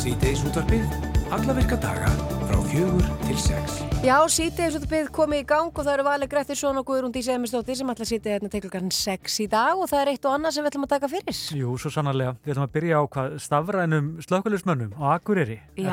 Sýteis útvarpið, alla virka daga frá fjögur til sex. Já, þessu byggð komið í gang og það eru valið Grettisson og Guðrún Dísi Emistóttir sem ætla að sítið hérna klukkan 6 í dag og það er eitt og annað sem við ætlum að taka fyrir. Jú, svo sannarlega. Við ætlum að byrja á hvað stafrænum slökkulismönnum á Akureyri. Já.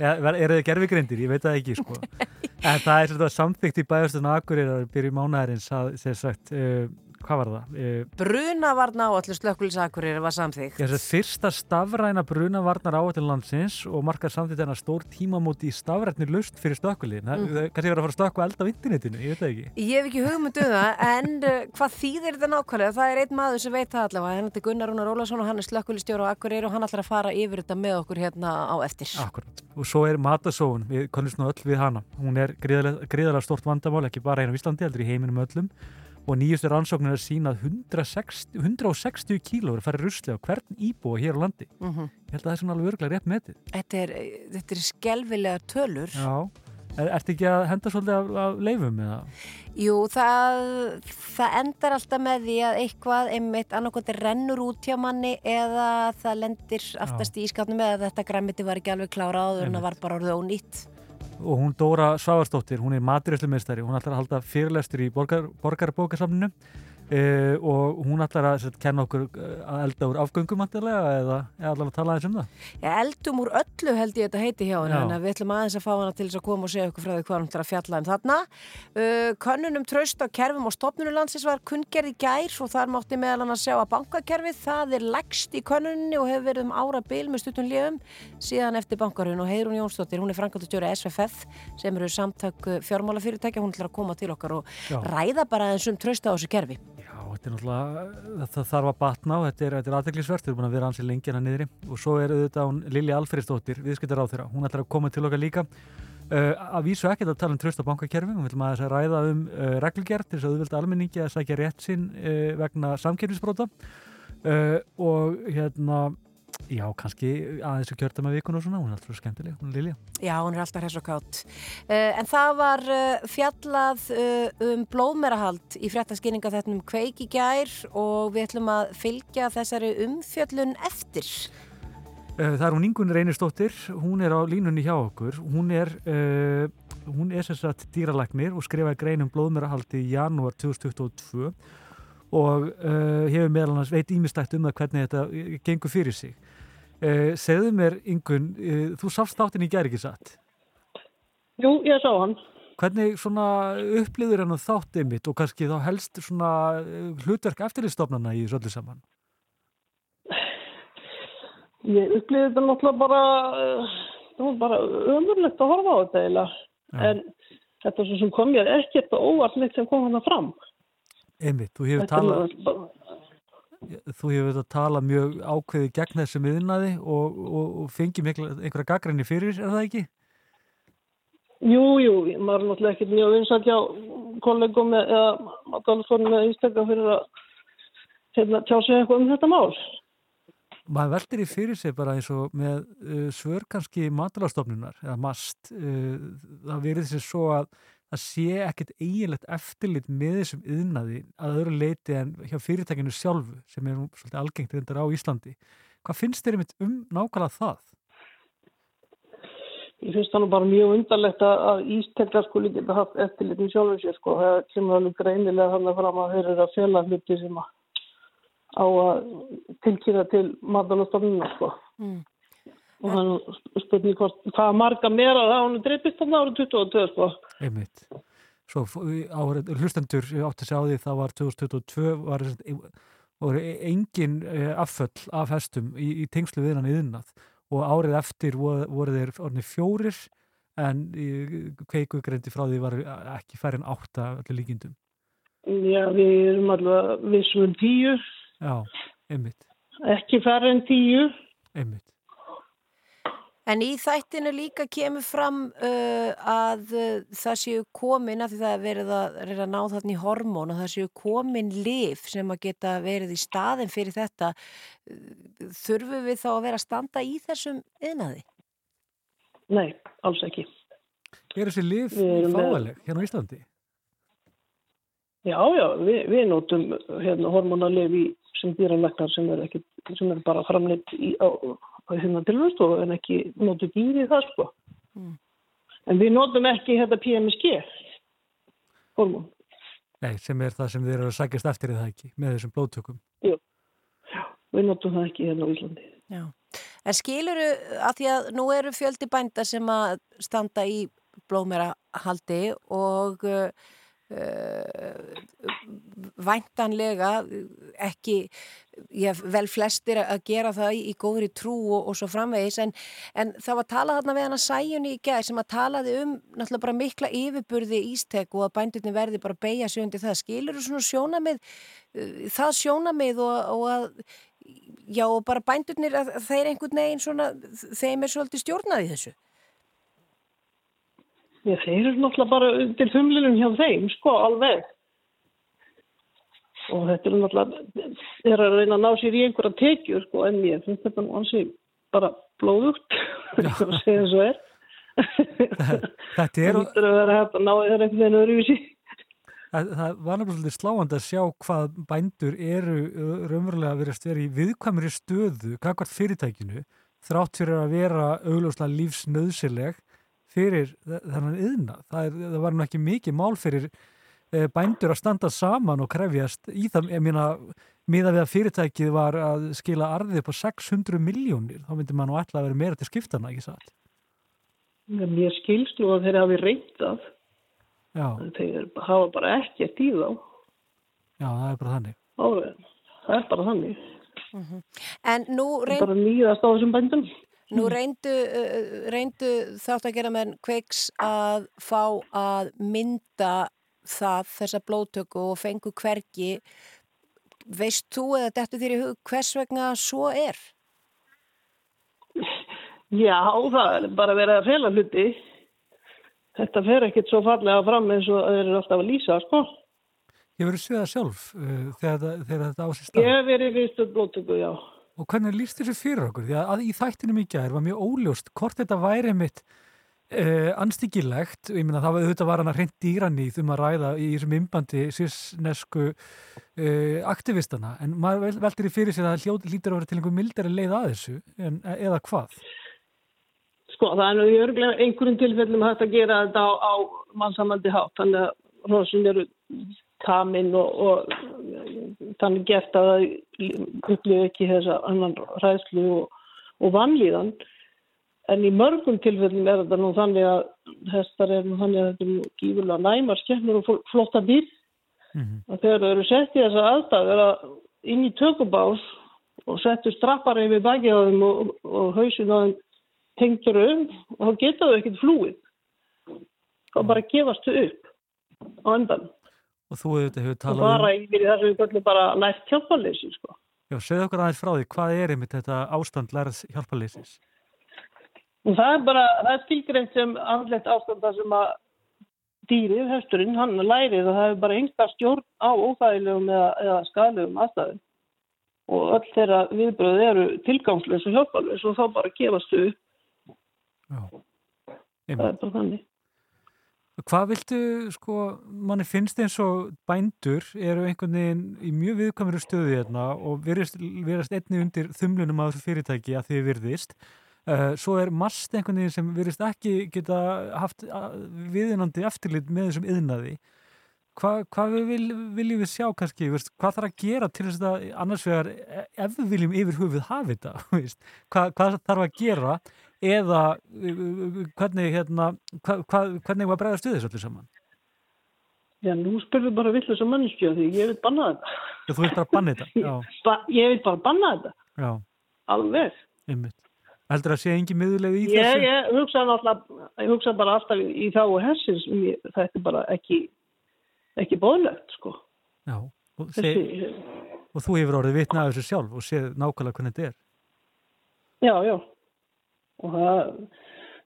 Er, er það gerfigrindir? Ég veit það ekki, sko. en það er samþygt í bæðastunum Akureyri að byrja í mánaðarins að, sem sagt, uh, hvað var það? Uh, Brunavarna áallu slökkulisakurir var samþygt. Ég er fyrsta stafræna brunavarnar áallu landsins og markar samþygt en að stór tímamóti í stafrænir laust fyrir slökkulin. Mm. Kannski verður að fara að slökku elda á internetinu, ég veit það ekki. Ég hef ekki hugmyndu um það, en uh, hvað þýðir þetta nákvæmlega? Það er einn maður sem veit það allavega. Henni er Gunnar Rúnar Ólason og hann er slökkulistjóra á Akureyri og hann ætlar að fara yfir þetta með okkur hérna á eftir. Akkurat. Og svo er matasóun, við konumst nú öll við hana. Hún er gríðarlega, gríðarlega stort vandamál, ekki bara hérna á Íslandi, heldur í heiminum öllum og nýjustu rannsóknir er sínað 160, 160 kílóður að fara rusli á hvern íbúa hér á landi Mm -hmm. ég held að það er svona alveg örglega rétt metið Þetta er, þetta er skelvilega tölur. Já, er, ertu ekki að henda svolítið af, af leifum eða? Jú, það, það endar alltaf með því að eitthvað einmitt annarkvæmt rennur út hjá manni eða það lendir aftast í ískapnum eða þetta græmiti var ekki alveg klára áður en það var bara orðið ónýtt. Og hún Dóra Svavarsdóttir, hún er maturislumeistari hún ætlar að halda fyrirlestur í borgar, borgarbókasafninu uh, og hún ætlar að set, kenna okkur uh, að elda úr afgöngum andilega eða, allar að tala aðeins um það? Já, eldum úr öllu held ég þetta heiti hjá henni Já. en við ætlum aðeins að fá hana til þess að koma og segja okkur frá því hvað hann ætlar að fjalla um þarna. Uh, Könnunum traust á kerfum og stopnunulandsins var kunngerð í gær og þar mátti meðal hann að sjá að bankakerfið það er lægst í könnunni og hefur verið um ára bil með stutun liðum síðan eftir bankarun og Heirún Jónsdóttir hún er hún þetta er náttúrulega, það þarf að batna og þetta er, er aðteglisvert, við erum búin að vera ansið lengi hérna niðri. Og svo er auðvitað hún Lilja Alfriðsdóttir, viðskiptar á þeirra, hún ætlar að koma til okkar líka. Uh, að vísu ekkert að tala um tröst á bankakerfi, að þess að ræða um uh, reglugjert til þess að auðvitað almenningi að sækja rétt sinn uh, vegna samkerfisbróta uh, og hérna Já, kannski að kjörta með vikun og svona, hún er alltaf skemmtileg, hún er Lilja. Já, hún er alltaf hress og kátt. Uh, en það var uh, fjallað uh, um blóðmerahald í fréttaskýringa þetta um kveik í gær og við ætlum að fylgja þessari umfjöllun eftir. Það er hún Ingun Reynistóttir, hún er á línunni hjá okkur, hún er, hún er sem sagt dýralagnir og skrifaði grein um blóðmerahaldi í janúar 2022 og uh, hefur meðal annars veit ímistætt um það hvernig þetta gengur fyrir sig. Uh, segðu mér Ingun, uh, þú sást þáttinn í gær ekki satt. Jú, ég sá hann. Hvernig upplýður hann þáttið mitt og kannski þá helst hlutverk eftirlistofnana í þessu öllu saman? Ég upplýði þetta náttúrulega bara, það var bara ömurlegt að horfa á þetta eiginlega. En þetta sem kom mér ekkert og óvart neitt sem kom hann fram. Einmitt, þú hefur talað... þú hefur þetta talað mjög ákveði gegn þessum yðnaði og, og, og fengið mikla, einhverja gaggrinni fyrir, er það ekki? Jú, jú, maður er náttúrulega ekkert mjög vinsat hjá kollegum eða matalsfórnum eða ístakka fyrir að hérna, tjá sig eitthvað um þetta mál. Maður veldir í fyrir sig bara eins og með uh, svör kannski matalastofnunar eða mast, uh, það verið sér svo að það sé ekkert eiginlegt eftirlit með þessum yðnaði að öðru leiti en hjá fyrirtækinu sjálfu sem er nú svolítið algengt reyndar á Íslandi. Hvað finnst þér einmitt um nákvæmlega það? Ég finnst það nú bara mjög undarlegt að, að ístekka skuli geta haft eftirlitin sjálfum sér sko. Það kemur alveg greinilega hann að fram að þeir eru að fjela hluti sem að á að tilkýra til matalastofnuna sko. Mm. Og hann spurning hvort hvað marga meira það hann dreipist þarna árið 22 sko. Einmitt. Svo árið, hlustendur átti að sjá því það var 2022 var sem sagt, voru engin eh, afföll af hestum í, í tengslu við hann yðnað og árið eftir voru, voru þeir orðinni fjórir en kveiku greindi frá því var ekki færri en átta öllu líkindum. Já, við erum allavega vissum um tíu, Já, einmitt, ekki færri en tíu. einmitt. En í þættinu líka kemur fram uh, að uh, það séu komin, að því það er verið að, er að ná þarna í hormón og það séu komin lif sem að geta verið í staðin fyrir þetta. Uh, Þurfum við þá að vera að standa í þessum yðnaði? Nei, alls ekki. Er þessi með- fáaleg hérna á Íslandi? Já, já, við, við notum hérna hormonalif í sem dýralæknar sem er, ekki, sem er bara framleitt í, á, á hérna tilvægstofu en ekki notu dýri það sko. Mm. En við notum ekki hérna PMSG hormón. Nei, sem er það sem þið eru að sækjast eftir í það ekki, með þessum blóttökum. Jú, já, við notum það ekki hérna á Íslandi. Já, en skiluru að því að nú eru fjöldi bænda sem að standa í blómera haldi og uh, væntanlega ekki ég, vel flestir að gera það í, góðri trú og, og svo framvegis en, en það var talað þarna við hann að sæjunni í gæð sem að talaði um náttúrulega bara mikla yfirburði ístek og að bændurni verði bara beigja sig undir það. Skilur þú svona sjónamið uh, það sjónamið og, og að já og bara bændurnir að þeir einhvern veginn svona þeim er svolítið stjórnaði þessu Já, þeir eru náttúrulega bara undir þumlunum hjá þeim, sko, alveg. Og þetta er náttúrulega, þeir eru að reyna að ná sér í einhverja tekjur, sko, en mér finnst þetta nú ansið bara blóðugt, er að segja svo er. Þetta er... Það er að vera hægt að ná þér einhvern veginn öðruvísi. Það, það var náttúrulega sláand að sjá hvað bændur eru raunverulega að vera stverið í viðkvæmri stöðu, kakvart fyrirtækinu, þrátt fyrir að vera augljóslega lífsnöðsileg fyrir þennan yðna. Það, er, það var nú ekki mikið mál fyrir e, bændur að standa saman og krefjast í það, ég meina, miða við að fyrirtækið var að skila arðið på 600 miljónir, þá myndir maður nú alltaf að vera meira til skiptana, ekki satt? Mér skilst nú að þeir hafi reyndað. Já. Þeir hafa bara ekkert í þá. Já, það er bara þannig. Árið, það er bara þannig. Mm -hmm. En nú reynd... Bara nýðast á þessum bændum. Nú reyndu, uh, reyndu þátt að gera með kveiks að fá að mynda það, þessa blótöku og fengu hvergi. Veist þú eða dettu þér í hug hvers vegna svo er? Já, það er bara verið að fela hluti. Þetta fer ekkert svo fallega fram eins og það er alltaf að lýsa, sko. Ég verið að segja það sjálf uh, þegar, þegar þetta ásist að. Ég verið viðstöð blótöku, já. Og hvernig líst þessu fyrir okkur? Því að í þættinu mikið er var mjög óljóst hvort þetta væri mitt uh, anstíkilegt, ég minna það var auðvitað var hann að hreint dýranýð um að ræða í þessum ymbandi sísnesku uh, aktivistana, en maður veldur í fyrir sig að hljóð lítur að vera til einhver mildari leið að þessu, en, eða hvað? Sko, það er nú í örglega einhverjum tilfellum hægt að gera þetta á, á mannsamandi hátt, þannig að hrósun eru tamin og, og þannig gert að það upplifu ekki þessa annan ræðslu og, og vanlíðan. En í mörgum tilfellum er þetta nú þannig að hestar er nú þannig að þetta er nú gífurlega næmar skemmur og flotta dýr. Mm -hmm. og þegar þau eru sett í þessa aðstæð inn í tökubás og settu strappar yfir baki á þeim og, og hausin á þeim tengtur um og þá geta þau ekkert flúið. Þá bara gefast þau upp á endan Og þú auðvitað hefur talað um... Bara yfir það sem við göllum bara næst hjálparleysi, sko. Já, segð okkur aðeins frá því, hvað er einmitt þetta ástand lærað hjálparleysis? Það er bara, það er stílgreint sem andlegt ástand það sem að dýrið, hösturinn, hann lærið og það er bara einhver stjórn á óþægilegum eða, eða skadlegum aðstæðum. Og öll þeirra viðbröð eru tilgangsleis og hjálparleis og þá bara gefast þau upp. Já, einmitt. Það er bara þannig. Hvað viltu, sko, manni finnst eins og bændur eru einhvern veginn í mjög viðkvæmur stöðu hérna og verðast einni undir þumlunum á þessu fyrirtæki að þið virðist. Uh, svo er mast einhvern veginn sem verðist ekki geta haft viðinandi eftirlit með þessum yðnaði. Hva, hvað við vil, viljum við sjá kannski, veist, hvað þarf að gera til þess að annars vegar e, ef við viljum yfir hufið hafa þetta, hvað, hvað þarf að gera eða hvernig hérna, hva, hva, hvernig var bregðast við þessu allir saman? Já, nú spurðum bara vill þess að mannskja því ég vil banna þetta. Já, þú vil bara banna þetta? Já. Ba ég vil bara banna þetta. Já. Alveg. Einmitt. Heldur það að sé engi miðuleg í þessu? Ég hugsa, ég hugsa bara alltaf í, þá og hessins, þetta er bara ekki, ekki bóðlegt, sko. Já, og, Þessi, og þú hefur orðið vitna af þessu sjálf og séð nákvæmlega hvernig þetta er. Já, já og það,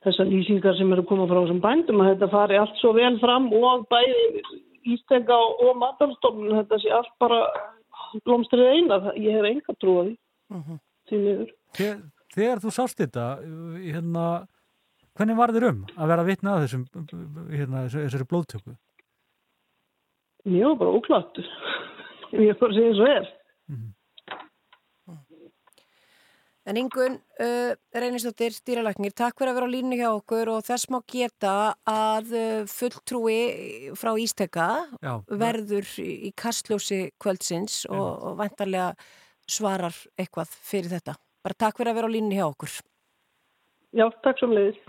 þessar lýsingar sem eru að koma frá þessum bændum að þetta fari allt svo vel fram og bæði ístega og, matalstofnun þetta sé allt bara blómstrið eina, ég hef enga trúið uh -huh. því miður Þegar, þegar þú sást þetta hérna, hvernig var þér um að vera að vitna að þessum hérna, þessari blóðtöku? Mjög bara óklart. Ég er bara að segja eins og er. En Ingun, uh, reynistóttir, stýralæknir, takk fyrir að vera á línu hjá okkur og þess má geta að uh, fulltrúi frá Ísteka Já. verður í í kastljósi kvöldsins og, og vantarlega svarar eitthvað fyrir þetta. Bara takk fyrir að vera á línu hjá okkur. Já, takk svo leiðis.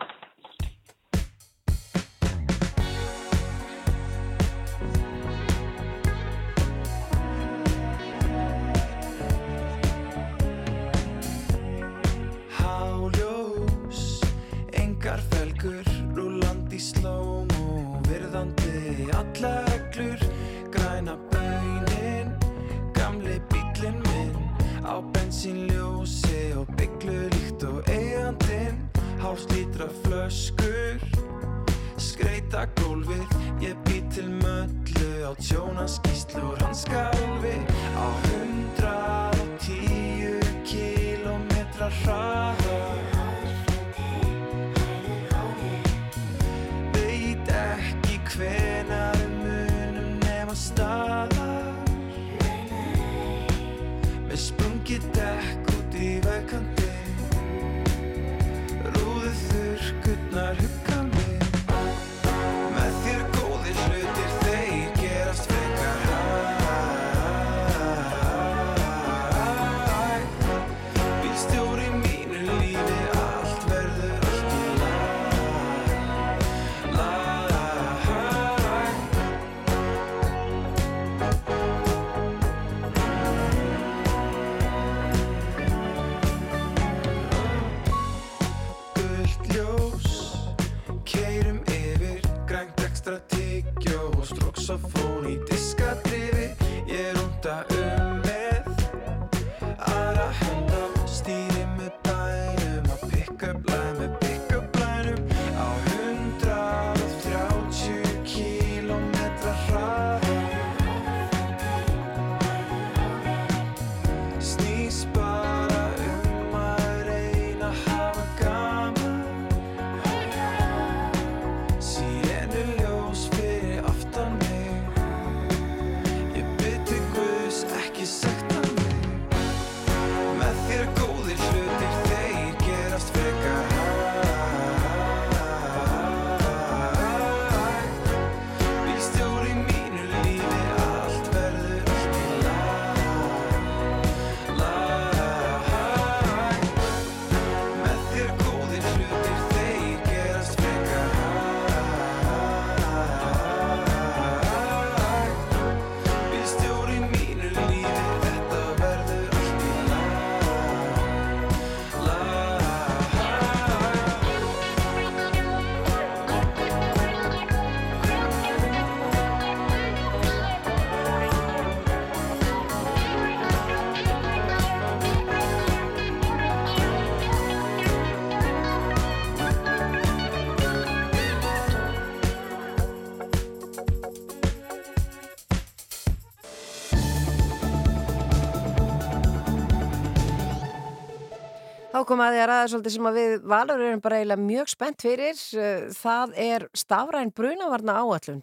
Reglur, græna baunin, gamli bílinn minn, á bensínljósi og bygglu líkt og eigandinn, hálslítra flöskur, skreita gólfið, ég bý til möllu á tjónaskíslur hans skálfi, á hundrað og tíu kílómetra hraða. star. Þá kom að því að ræða svolítið sem að við valur erum bara eiginlega mjög spennt fyrir. Uh, Það er stafræn brunavarna áallun.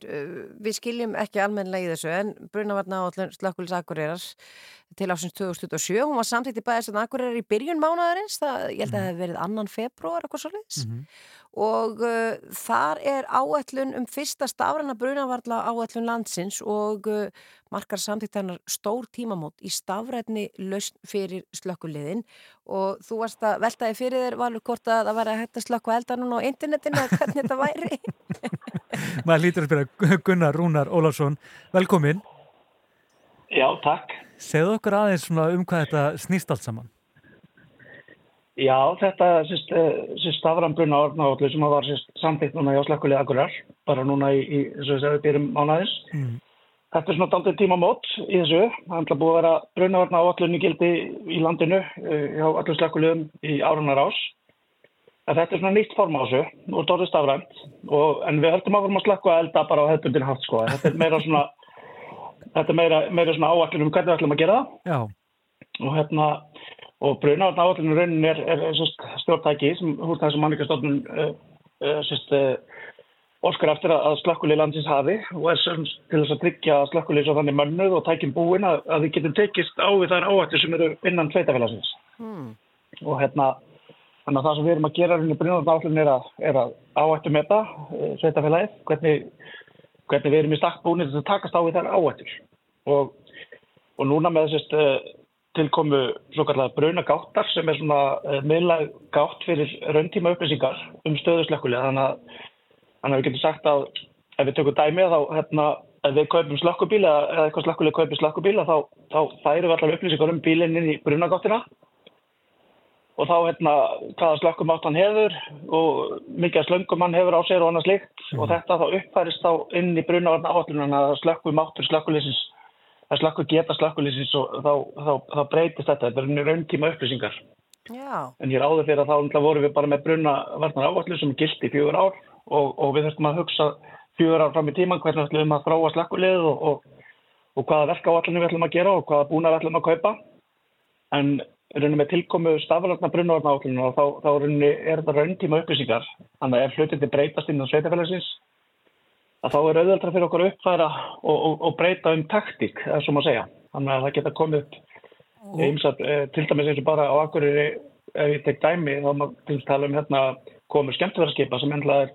Við skiljum ekki almennilega í þessu en brunavarna áallun slökkulis Akureyrar til ásins 2027. Hún var samtíkt í bæðis að Akureyrar í byrjun mánaðarins. Það, ég held að það hefði verið annan februar eitthvað svolítið. Og uh, þar er áallun um fyrsta stafræna brunavarla áallun landsins og uh, markar samtíkt hennar stór tímamót í stafrætni lausn fyrir slökkuliðin og þú varst að veltaði fyrir þér valur hvort að það væri að hætta slökku elda núna á internetinu eða hvernig þetta væri Maður lítur að spyrja Gunnar Rúnar Ólafsson, velkomin. Já, takk. Segðu okkur aðeins svona um hvað þetta snýst allt saman. Já, þetta sérst, sérst stafran brunna orðnáðallu sem var sérst, samtitt núna hjá slekkulið Akureyrar, bara núna í, í þess að við byrjum mánaðins. Mm. Þetta er svona daldið tímamót í þessu. Það alltaf búið að vera brunna orðnáðallu gildi í landinu eh, hjá allir slekkuliðum í árunar ás. En þetta er svona nýtt form á þessu og dórið stafrænt. Og, en við höldum áfram að slekku að elda bara á hefðbundin haft sko. Þetta er meira svona, þetta er meira, meira svona áallin um hvernig við ætlum að gera það. Já, og hérna og brunavarn áallinu raunin er, er, er stjórntæki sem húsnæðis og manningastofnun uh, uh, sérst, uh, óskar eftir að, slökkulið landsins hafi og er sem til þess að tryggja að slökkulið svo þannig mönnuð og tækjum búin að, að við getum tekist á við þær áhættu sem eru innan sveitafélagsins. Hmm. Og hérna, þannig að það sem við erum að gera í brunarnáttúrun er að, að áhættu meta uh, sveitafélagið, hvernig, hvernig við erum í stakk búin til að takast á við þær áhættur. Og, og núna með þessist uh, tilkomu svo kallar brunagáttar sem er svona uh, miðlag gátt fyrir rauntíma upplýsingar um stöðuslökkulega þannig að Þannig að við getum sagt að ef við tökum dæmið þá, hérna, ef við kaupum slökkubíl eða, eitthvað slökkuleg kaupir slökkubíl þá, þá færum við allar upplýsingar um bílinn inn í brunagáttina og þá hérna hvaða slökkumátt hann hefur og mikið slöngum hann hefur á sér og annað slikt mm. og þetta þá uppfærist þá inn í brunavarna áallunum að slökkumáttur slökkulísins að slökku geta slökkulísins og þá, þá, þá breytist þetta, þetta er rauntíma upplýsingar. Já. En hér áður fyrir að þá vorum við bara með brunavarnar áallun sem gildi fjögur ár og, og við þurfum að hugsa fjögur ár fram í tíman hvernig við ætlum að þróa slakkulið og, og, og hvaða verka áallinu við ætlum að gera og hvaða búna við ætlum að kaupa. En raunum með tilkomu áallinu og þá, þá raunum er þetta rauntíma upplýsingar. Þannig að ef hlutindi breytast innan sveitafélagsins þá er auðvöldra fyrir okkur að uppfæra og breyta um taktík, það er svo maður að segja. Þannig að það geta komið upp einsat, til dæmis eins og bara á akkurir ef ég tek dæmi þá maður tala um hérna komur skemmtverðarskipa sem ennlega er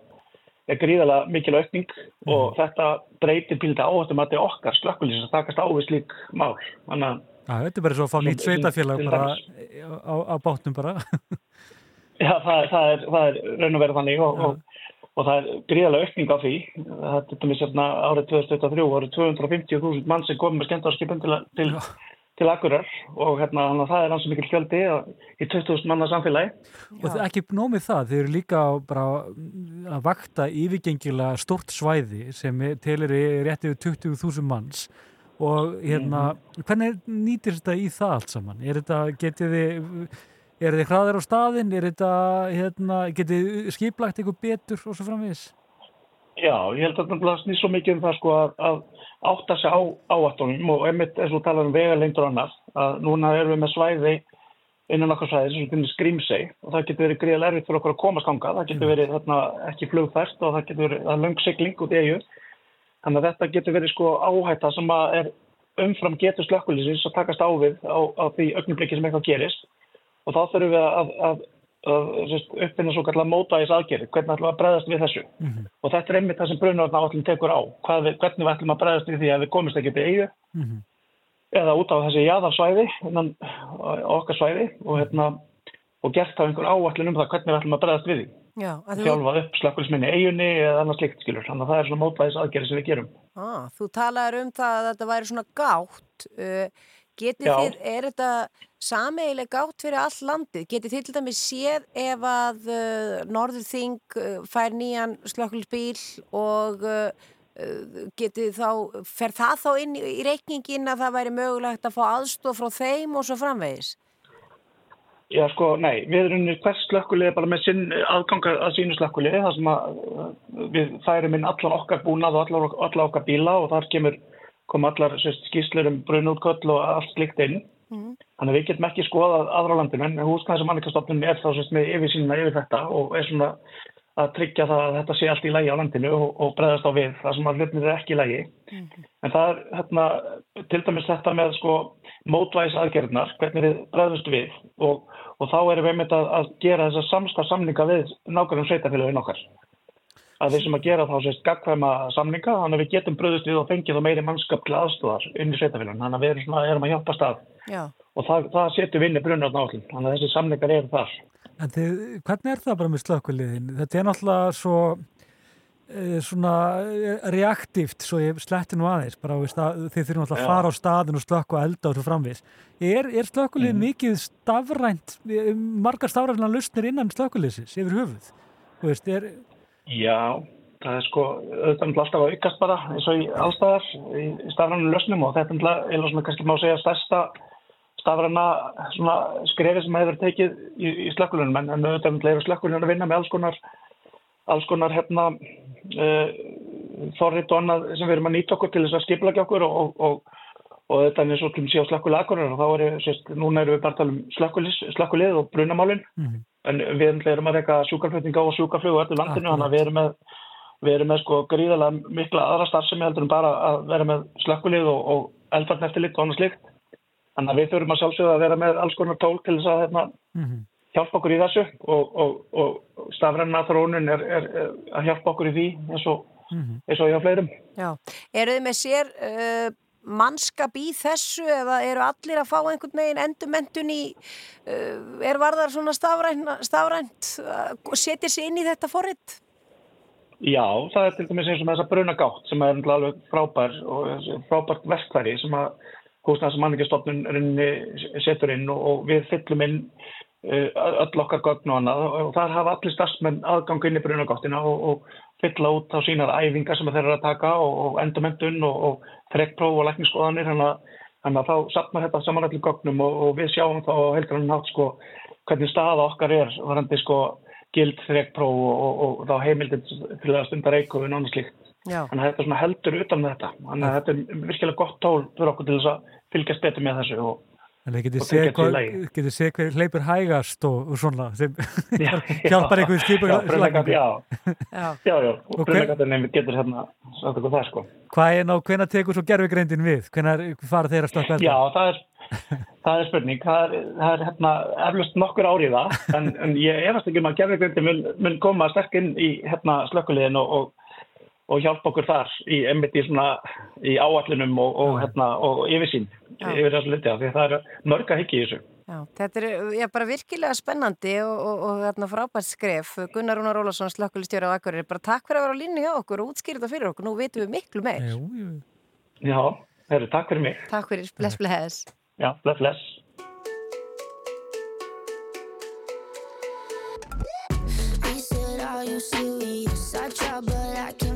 er gríðala mikil aukning mm. og þetta breytir pílita áhættum að þetta er okkar slökkulís að takast á við slík mál. Þannig að þetta er bara svo að fá nýtt sveitafélag bara á, á bátnum bara. Já, það, það, er, það er raun og verið þannig og, og, og það er gríðala aukning á því. Þetta er mér sérna árið 2023 árið 250.000 mann sem komið með skemmtverðarskipin til, til til akkurar og hérna það er hansi mikil fjöldi í 20.000 manna samfélagi. Og það er ekki nómið það, þeir eru líka bara að vakta yfirgengilega stort svæði sem telir í réttið 20.000 manns og hérna, mm. hvernig nýtir þetta í það allt saman? Er þetta, getið þið, er þið hraðir á staðin, er þetta, hérna, getið skiplagt eitthvað betur og svo framvís? Já, ég held að það snýst svo mikið um það sko að, að átta sig á áattunum og einmitt eins og tala um vegalengdur annars að núna erum við með svæði innan okkar svæði sem finnir skrýmseg og það getur verið gríðal erfitt fyrir okkur að komast ánga, það getur verið þarna, ekki flugfært og það getur verið löngsigling út í eigu þannig að þetta getur verið sko áhætta sem er umfram getur slökkulisins að takast á við á, á því ögnublikki sem eitthvað gerist. Og þá þurfum við að, að uppfinna svo kallar mótaðis aðgerið, hvernig ætlum við að bregðast við þessu? Mm -hmm. og þetta er einmitt það sem brunarvarna áallin tekur á, við, hvernig við ætlum að bregðast við því að við komist ekki til eigu mm -hmm. eða út á þessi jáðarsvæði okkar svæði og, hérna, og gert á einhver áallin um það hvernig við ætlum að bregðast við því. Já, þjálfað upp slakkulisminni eigunni eða annars slikt skilur, þannig að það er svona mótaðis aðgerið sem við gerum. Ah, Þú talaður um það að þetta væri svona gátt. Uh, Getið þið, er þetta sameigileg gátt fyrir all landið? Getið þið til dæmis séð ef að uh, Norðurþing uh, fær nýjan slökkulsbíl og uh, getið þá, fer það þá inn í, í reikningin að það væri mögulegt að fá aðstof frá þeim og svo framvegis? Já sko, nei, við erum hvers slökkulið bara með sinn aðgangar að sínu slökkulið þar sem að við færum inn allar okkar búnað og allar, allar okkar bíla og þar kemur kom allar skýslur um brunútköll og allt slikt inn. Mm. Þannig að við getum ekki skoðað aðra landinu en húsnæðis og mannikastofnun er þá sérst með yfir sínuna yfir þetta og er svona að tryggja það að þetta sé allt í lægi á landinu og, og breðast á við það sem að hlutnir er ekki í lægi. Mm. En það er hérna, til dæmis þetta með sko mótvæðis aðgerðnar, hvernig við breðast við og, og þá erum við einmitt að, að gera þessa samstað samninga við nákvæmum sveitafélagin okkar að þeir sem að gera þá sést gagkvæma samninga þannig að við getum bröðust við og fengið og meiri mannskap til aðstofar inn í sveitafélagin þannig að við erum, svona, erum að hjálpa stað. Já. og það, það inn í brunnar náttúrulega þannig að þessi samningar eru þar. En þið, hvernig er það bara með slökkuliðin? Þetta er náttúrulega svo e, svona e, reaktíft svo ég sletti nú aðeins bara stað, þið þurfum alltaf að fara á staðin og slökku og elda og svo framvis Er, er slökkuliðin mm. mikið stafrænt e, margar stafræna Já, það er sko auðvitað alltaf að aukast bara eins og í allstæðar í stafrannu lösnum og þetta er svona kannski má segja stærsta stafranna skrefi sem hefur tekið í, í slökkulunum. En, en auðvitað er slökkulunum að vinna með alls konar alls konar hérna uh, þorrið og annað sem við erum að nýta okkur til þess að skipla ekki okkur og, og, og, og þetta er eins og klum síðan slökkulegur og þá er, sérst, núna erum við bara að tala um slökkulið og brunamálinn mm -hmm en við erum að reyka sjúkarflutninga og sjúkarflug og öllu landinu, þannig að við erum með við erum með sko gríðarlega mikla aðra starfsemi heldur en bara að vera með slökkulið og, og eldvarn eftirlit og annað slikt. Þannig að við þurfum að sjálfsögða að vera með alls konar tól til þess að hérna, hjálpa okkur í þessu og, og, og stafræna þróunin er, er, er að hjálpa okkur í því eins og, eins og hjá fleirum. Já, eru þið með sér uh, mannskap í þessu eða eru allir að fá einhvern veginn endurmentun í, uh, er varðar svona stafrænt, stafrænt uh, setja sér inn í þetta forrið? Já, það er til dæmis eins og með þessa brunagátt sem er alveg frábær og frábært verkfæri sem að húsnæðs manningastofnun setur inn og, og við fyllum inn öll okkar gögn og annað og þar hafa allir starfsmenn aðgang inn í brunagáttina og, og fylla út á sínar æfingar sem þeir eru að taka og, og endurmyndun og, og trekkpróf og lækningsskoðanir þannig að, þá sapnar þetta saman allir gögnum og við sjáum þá heldur hann nátt sko hvernig staða okkar er varandi sko gild trekkpróf og þá heimildin til að stunda reykofun og annað slíkt. Já. Þannig að þetta svona heldur utan með þetta. Þannig að þetta er virkilega gott tól fyrir okkur til þess að fylgjast betur með þessu og En þið getið Og séð séð hver hleypur hægast og, og svona sem Já, hjálpar einhverjum skipur Já, brunagat, já, Já. já, já, og brunagatinn getur hérna okkur það sko. Hvað er ná, hvenær tekur svo gerfugreindin við? Hvenær fara þeir að stökka Já, það er, það er spurning, það er, það er hérna eflust nokkur árið það, en, en ég efast ekki um að gerðvigrindi mun, mun koma sterk inn í hérna slökkuliðin og, og, og hjálpa okkur þar í í svona í áallinum og, og hérna og yfirsýn Já. yfir þessu liti, af því að það er mörg að hyggja í þessu. Já, þetta er já, bara virkilega spennandi og, og, og þarna frábært skref. Gunnar Rúnar Ólafsson, slökkulistjóri á Akureyri, bara takk fyrir að vera á línu hjá okkur og útskýra þetta fyrir okkur. Nú vitum við miklu meir. Jú. Já, herru, takk fyrir mig. Takk fyrir, bless, bless. Já, bless, bless. He said, Are you serious? I try, but I can't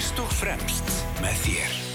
Fyrst og fremst með þér.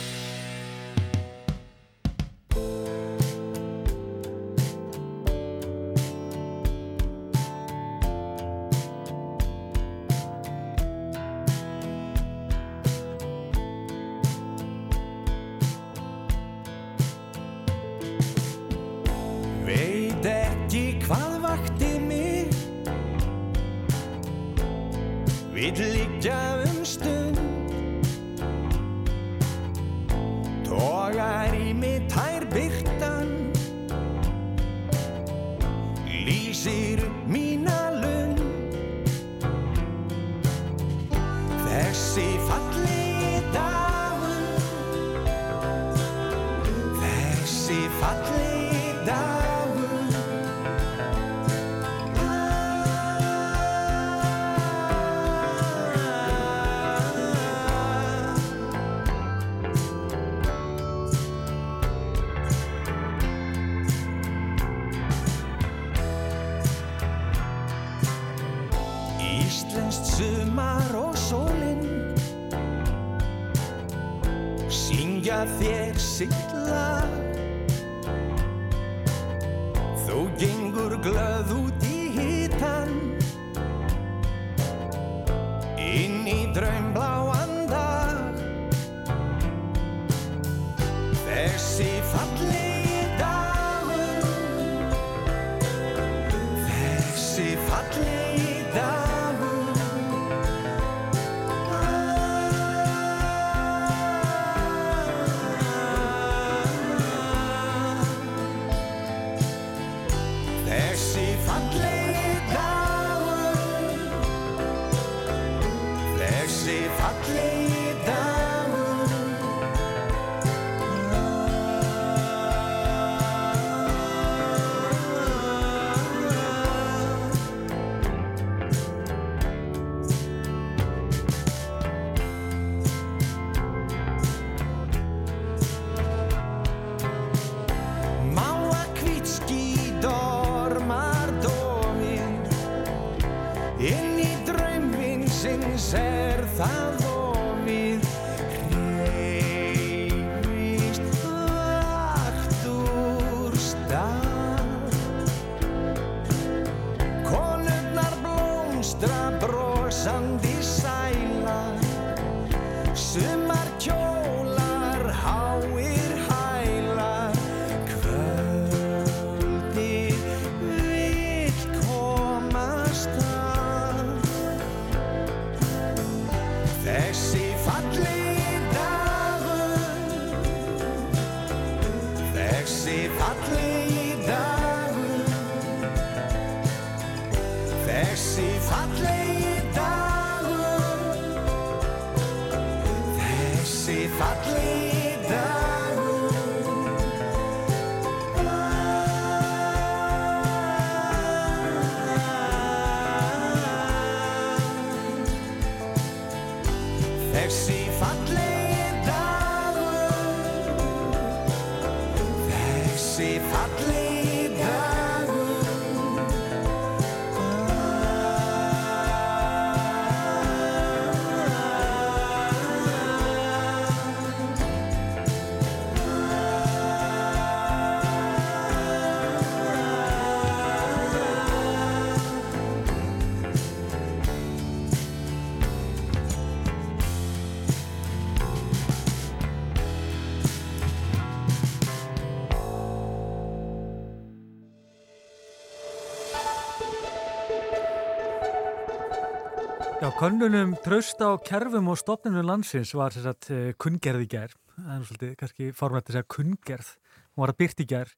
Könnunum tröst á kerfum og stopnunum landsins var að uh, kunngerð í gær. Það er svolítið kannski formrætt að segja kunngerð. Hún var að byrt í gær.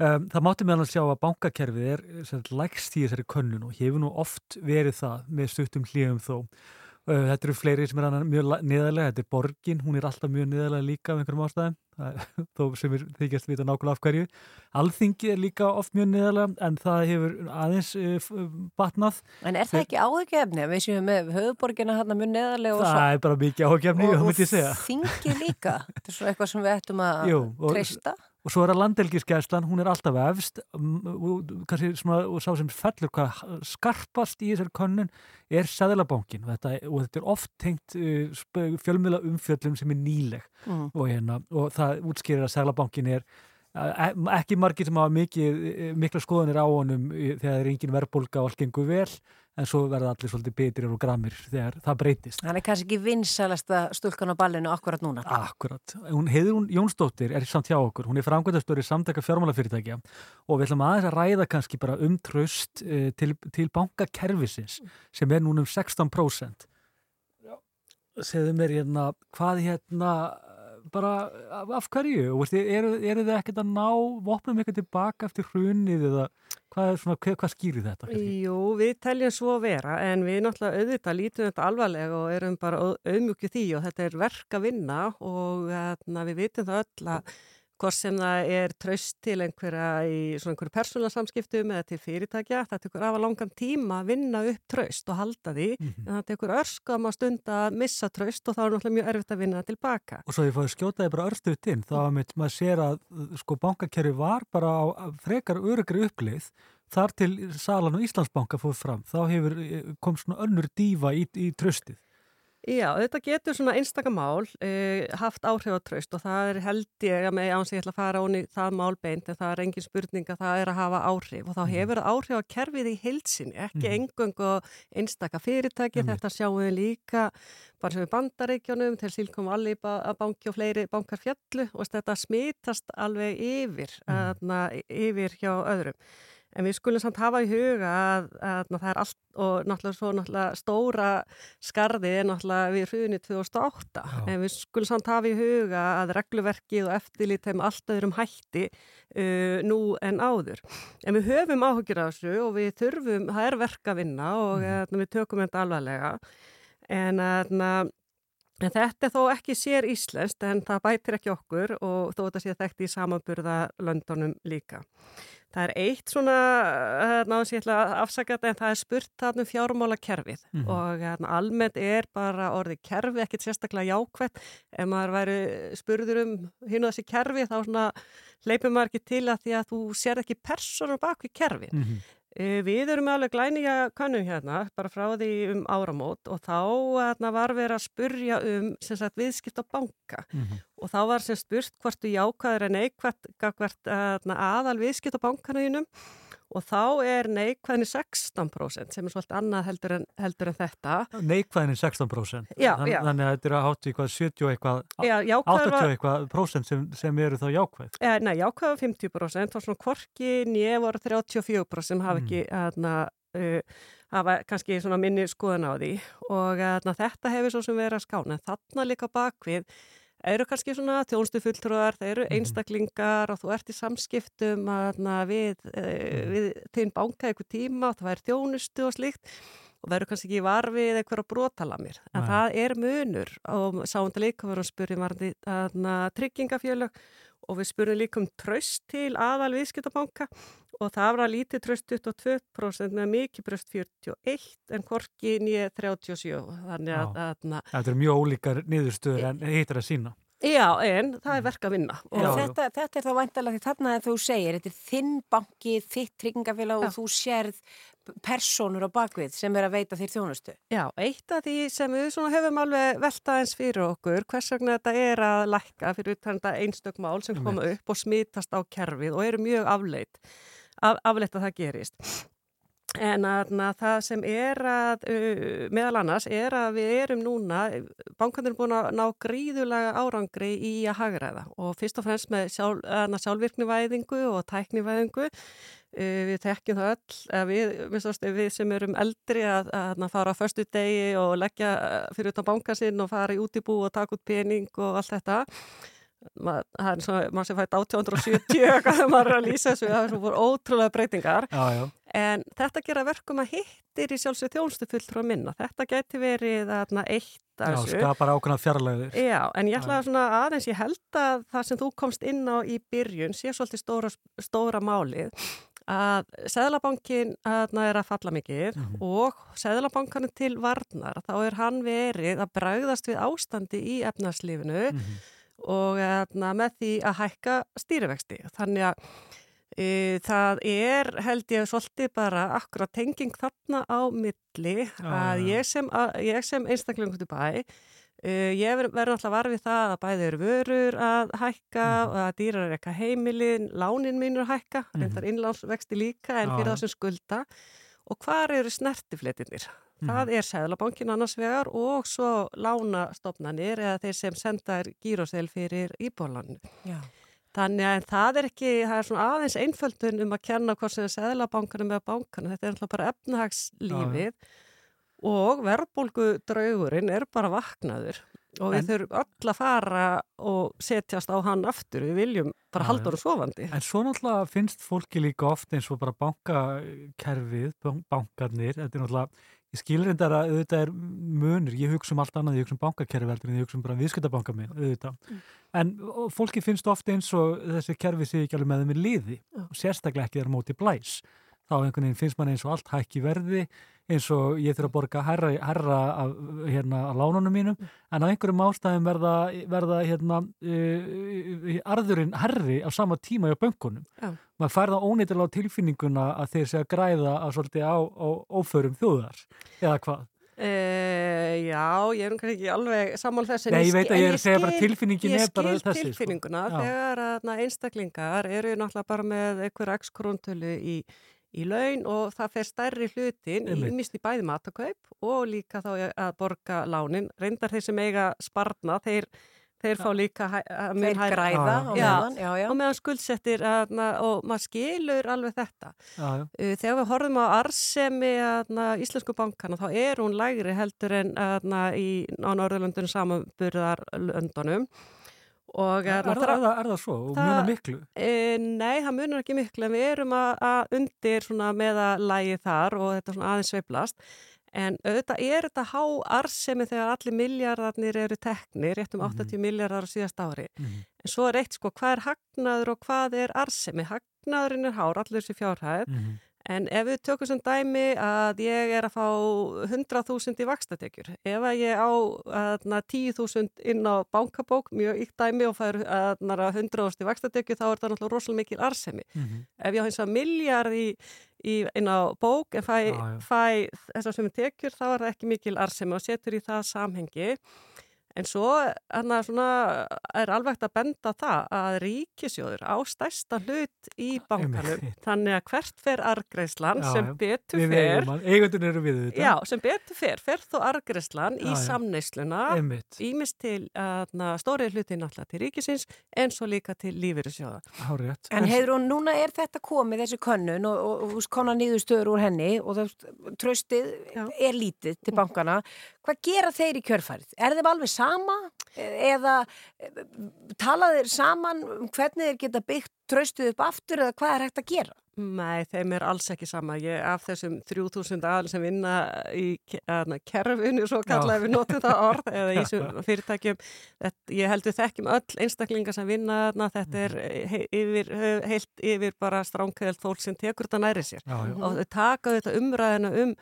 Um, það mátti meðan að sjá að bankakerfið er sagt, lægst í þessari könnun og hefur nú oft verið það með stuttum hlýjum þó. Uh, þetta eru fleiri sem er mjög niðarlega. Þetta er borgin, hún er alltaf mjög niðarlega líka af einhverjum ástæðum. Þó sem er þykjast vita nákvæmlega af hverju. Alþingi er líka oft mjög niðarlega en það hefur aðeins uh, f- batnað. En er það ekki áhugefni að við séum með höfuborgina hann mjög neðarlega og Það er bara mikið áhugjefni, það myndi ég segja. þingi líka. Þetta er svo eitthvað sem við ættum að og- treysta. Og svo er að landelgisgæslan, hún er alltaf efst, kannski svona, og sá sem fellur hvað skarpast í þessari könnun er Sæðlabankin og þetta, og þetta er oft tengt uh, fjölmiðla umfjöllum sem er nýleg. Mm. og, hérna, og það útskýrir að Sæðlabankin er uh, ekki margir sem hafa uh, mikla skoðanir á honum uh, þegar það er engin verðbólga og allt gengur vel en svo verða allir svolítið betrir og gramir þegar það breytist. Hann er kannski ekki vinsælasta stúlkan á ballinu akkurat núna. Akkurat. Hún heiður hún Jónsdóttir er samt hjá okkur. Hún er framkvæmdastöri samtaka fjármálafyrirtækja og við ætlum aðeins að ræða kannski bara um tröst uh, til, til bankakerfisins sem er núna um 16%. Segðu mér hérna, hvað hérna bara af, hverju? Eru, eru þið ekkert að ná vopnum eitthvað tilbaka eftir hrunið eða hvað, svona, hvað, skýrir þetta? kannski? Jú, við teljum svo að vera en við náttúrulega auðvitað lítum þetta alvarlega og erum bara auðmjúkið því og þetta er verk að vinna og hérna, við vitum það öll að hvort sem það er tröst til einhverja í svona einhverju persónulega samskiptum eða til fyrirtækja, það tekur afa langan tíma að vinna upp tröst og halda því en það tekur örskam að stunda að missa tröst og þá er náttúrulega mjög erfitt að vinna það tilbaka. Og svo ég fóði skjótaði bara örstuðt inn, þá að mitt, maður sér að sko bankakerfi var bara á frekar örugri uppleið þar til Salan og Íslandsbanka fór fram, þá hefur kom svona önnur dífa í, í tröstið. Já, þetta getur svona einstakamál eh, haft áhrif á tröst og það er held ég að með áns ég ætla að fara onni það málbeint en það er engin spurning að það er að hafa áhrif og þá hefur það áhrif á kerfið í heilsinni, ekki Mhm. engung og einstaka fyrirtæki, Einmitt. þetta sjáum við líka bara sem við bandaríkjónum til Silkom Alli banki og fleiri bankar fjallu og þetta smitast alveg yfir, mm. yfir hjá öðrum. En við skulum samt hafa í huga að, að, að það er allt og náttúrulega svo náttúrulega stóra skarði er náttúrulega við hrunið 2008. Já. En við skulum samt hafa í huga að regluverkið og eftirlit þeim allt öðrum hætti uh, nú en áður. En við höfum áhugir af þessu og við þurfum, það er verk að vinna og mm. við tökum þetta alvarlega. En að En þetta er þó ekki sér íslenskt en það bætir ekki okkur og þó þetta sé þekkt í samanburða löndunum líka. Það er eitt svona, náðu sér að afsaka þetta en það er spurt þarna um fjármálakerfið mm Mhm. -hmm. og hérna, almennt er bara orðið kerfi, ekkert sérstaklega jákvætt. Ef maður væri spurður um hinn og þessi kerfi þá leipur maður ekki til að því að þú sér ekki personum bak við kerfi. Mm -hmm. Við erum alveg glænýja kannum hérna, bara frá því um áramót og þá var verið að spurja um sagt, viðskipt á banka Mm -hmm. og þá var sem spurt hvort þú jákvæður er neikvært aðal viðskipt á bankanuðinum og þá er neikvæðinni 16% sem er svolítið annað heldur en, heldur en þetta. Neikvæðinni 16%? Já, Þann, já. Þannig að þetta er að hátta í hvað 70 eitthvað, Já, 80 var, eitthvað prósent sem, sem eru þá jákvæð. Eh, nei, jákvæða 50% og svona kvorki nýja voru 34% sem hafa Mm. ekki aðna, uh, hafa kannski svona minni skoðan á því og aðna, þetta hefur svo sem verið að skána en þarna líka bakvið eru kannski svona þjónstufulltrúar, þeir eru Mhm. einstaklingar og þú ert í samskiptum aðna, við, uh, við þinn banka eitthvað tíma og það er þjónustu og slíkt og verður kannski ekki varfið eitthvað brotalamir. En Nei. það er munur og sáum þetta líka vorum spurðum varandi aðna, tryggingafjölög og við spurðum líka um tröst til aðal viðskiptabanka og það var að lítið tröst 22% með mikið bröst 41 en korki nýja 37 þannig að, Já. að Þetta er mjög ólíkar niðurstöður en hittar að sína. Já, en það er verk að vinna. Já, þetta, þetta er þá væntalega því þarna að þú segir, þetta er þinn banki, þitt tryggingafélag og þú sérð personur á bakvið sem er að veita þér þjónustu. Já, eitt af því sem við höfum alveg velta eins fyrir okkur, hvers vegna þetta er að lækka fyrir þetta einstök mál sem koma upp og smitast á kerfið og eru mjög afleitt, af, afleitt að það gerist. En að, na, það sem er að, uh, meðal annars, er að við erum núna, bankandur er búin að ná gríðulega árangri í að hagræða og fyrst og fremst með sjálf, sjálfvirknivæðingu og tæknivæðingu. Uh, við tekjum það öll, við, minnst, við sem erum eldri að, að, fara á förstu degi og leggja fyrir utan banka sinn og fara í útibú og taka út pening og allt þetta. Maður sem fætt 1870 eitthvað þegar maður er að lýsa þessu, það er svona ótrúlega breytingar. Já, já. En þetta gera verkum að hittir í sjálfsög þjónustu fulltrú að minna. Þetta geti verið þarna eitt Já, af þessu. skapar ákveðna fjarlæður. Já, en ég ætla Já. svona aðeins, ég held að það sem þú komst inn á í byrjun sé svolítið stóra, stóra málið að Seðlabankin þarna er að falla mikið Mhm. og Seðlabankanum til varnar, þá er hann verið að bregðast við ástandi í efnarslífinu Mhm. Og þarna, með því að hækka stýrivexti. Þannig að e, það er held ég svolítið bara akkurat tenging þarna á milli að ég sem, sem einstaklingur til bæ Uh, ég verður ver alltaf varfið það að bæði eru vörur að hækka Mhm. og að dýrar er eitthvað heimilin, lánin mínur að hækka, Mhm. reyndar innlánsvexti líka en fyrir það sem skulda. Og hvar eru snertifletinir? Mhm. Það er Sæðlabankin annars vegar og svo lánastofnanir eða þeir sem senda er gírosel fyrir íbólaninu. Já. Þannig að það er ekki, það er svona aðeins einföldun um að kenna hvort sem er Sæðlabankanum eða bankanum. Þetta er alltaf bara efnahagslífið og verðbólgu draugurinn er bara vaknaður og við En- þurfum öll að fara og setjast á hann aftur, við viljum bara Já, halda já. honum sofandi. En svo náttúrulega finnst fólki líka oft eins og bara bankakerfið, ban- bankarnir, þetta er náttúrulega, ég skilur þetta að auðvitað er munur, ég hugsa um allt annað, ég hugsa um en ég hugsa um bara viðskiptabanka minn, auðvitað. En og fólki finnst oft eins og þessi kerfi sé ekki alveg með þeim í liði og sérstaklega ekki þegar móti blæs. Þá einhvern veginn finnst mann eins og allt hækki verði, eins og ég þurfa að borga herra, herra af hérna, af lánunum mínum en á einhverjum ástæðum verða, verða hérna, uh, arðurinn herri á sama tíma hjá bönkunum. Já. Maður fær það ónýttilega á tilfinningununa að þeir að græða að svolítið á, á óförum þjóðar eða hvað. Uh, já, ég er um kannski ekki alveg sammál þess Nei, ég ég er að segja bara tilfinningin ég skil sko. tilfinninguna Já. þegar að na, einstaklingar eru náttúrulega bara með einhver x króntölu í, í laun og það fer stærri hlutin í Einmitt. mist í bæði matakaup og líka þá að borga lánin. Reyndar þeir sem eiga sparna þeir, þeir fá líka hærra- græða á meðan, já, já. og meðan skuldsettir aðna, og maður skilur alveg þetta. Já, já. Uh, Þegar við horfum á arsemi íslensku bankana þá er hún lægri heldur en aðna, í, á Norðurlöndunum samanburðar löndunum og Er, er, það, er, það, er það svo? Og mjög miklu? E, nei, það munar ekki miklu en við erum að, að undir svona meðalægi þar og þetta svona aðeins sveiflast en auðvitað er þetta há arsemi þegar allir miljardarnir eru teknir, rétt um 80 miljardar á síðast ári. En svo er eitt sko, hvað er hagnaður og hvað er arsemi? Hagnaðurinn er hár, allir þessi fjárhæð Mhm. En ef við tökum sem dæmi að ég er að fá 100.000 í vakstatekjur, ef að ég á aðna, 10.000 inn á bankabók, mjög ykkt dæmi og fær aðna, 100.000 í vakstatekjur, þá er það náttúrulega rosalega mikil arsemi. Mhm. Ef ég á eins og miljard í, í, inn á bók en fæ, já. fæ þessar sem tekjur, þá er það ekki mikil arsemi og setur í það samhengi. En svo annað, svona, er alveg að benda það að ríkisjóður á stærsta hlut í bankanum. Þannig að hvert fer argreislan Já, sem betur fer. Já, sem betur fer, fer þó argreislan í samneysluna, ímist til stórið hluti náttúrulega til ríkisins en svo líka til lífyrirsjóða. Hárétt. En heiður og núna er þetta komið þessi könnun og, og, og konar nýðustöður úr henni og það, tröstið Já. er lítið til bankana. Hvað gera þeir í kjörfærið? Er þeim alveg sama eða eh, tala þeir saman um hvernig þeir geta byggt tröstið upp aftur eða hvað er hægt að gera? Nei, þeim er alls ekki sama. Ég, af þessum 3000 aðal sem vinna í aðna, kerfinu, svo kallaði við notum það orð, eða í þessum fyrirtækjum, þetta, ég heldur þekkjum öll einstaklingar sem vinna þarna, þetta er he, yfir, he- heilt yfir bara stránkæðelt fólk sem tekur þetta næri sér. Já, já. Og þau taka þetta umræðina um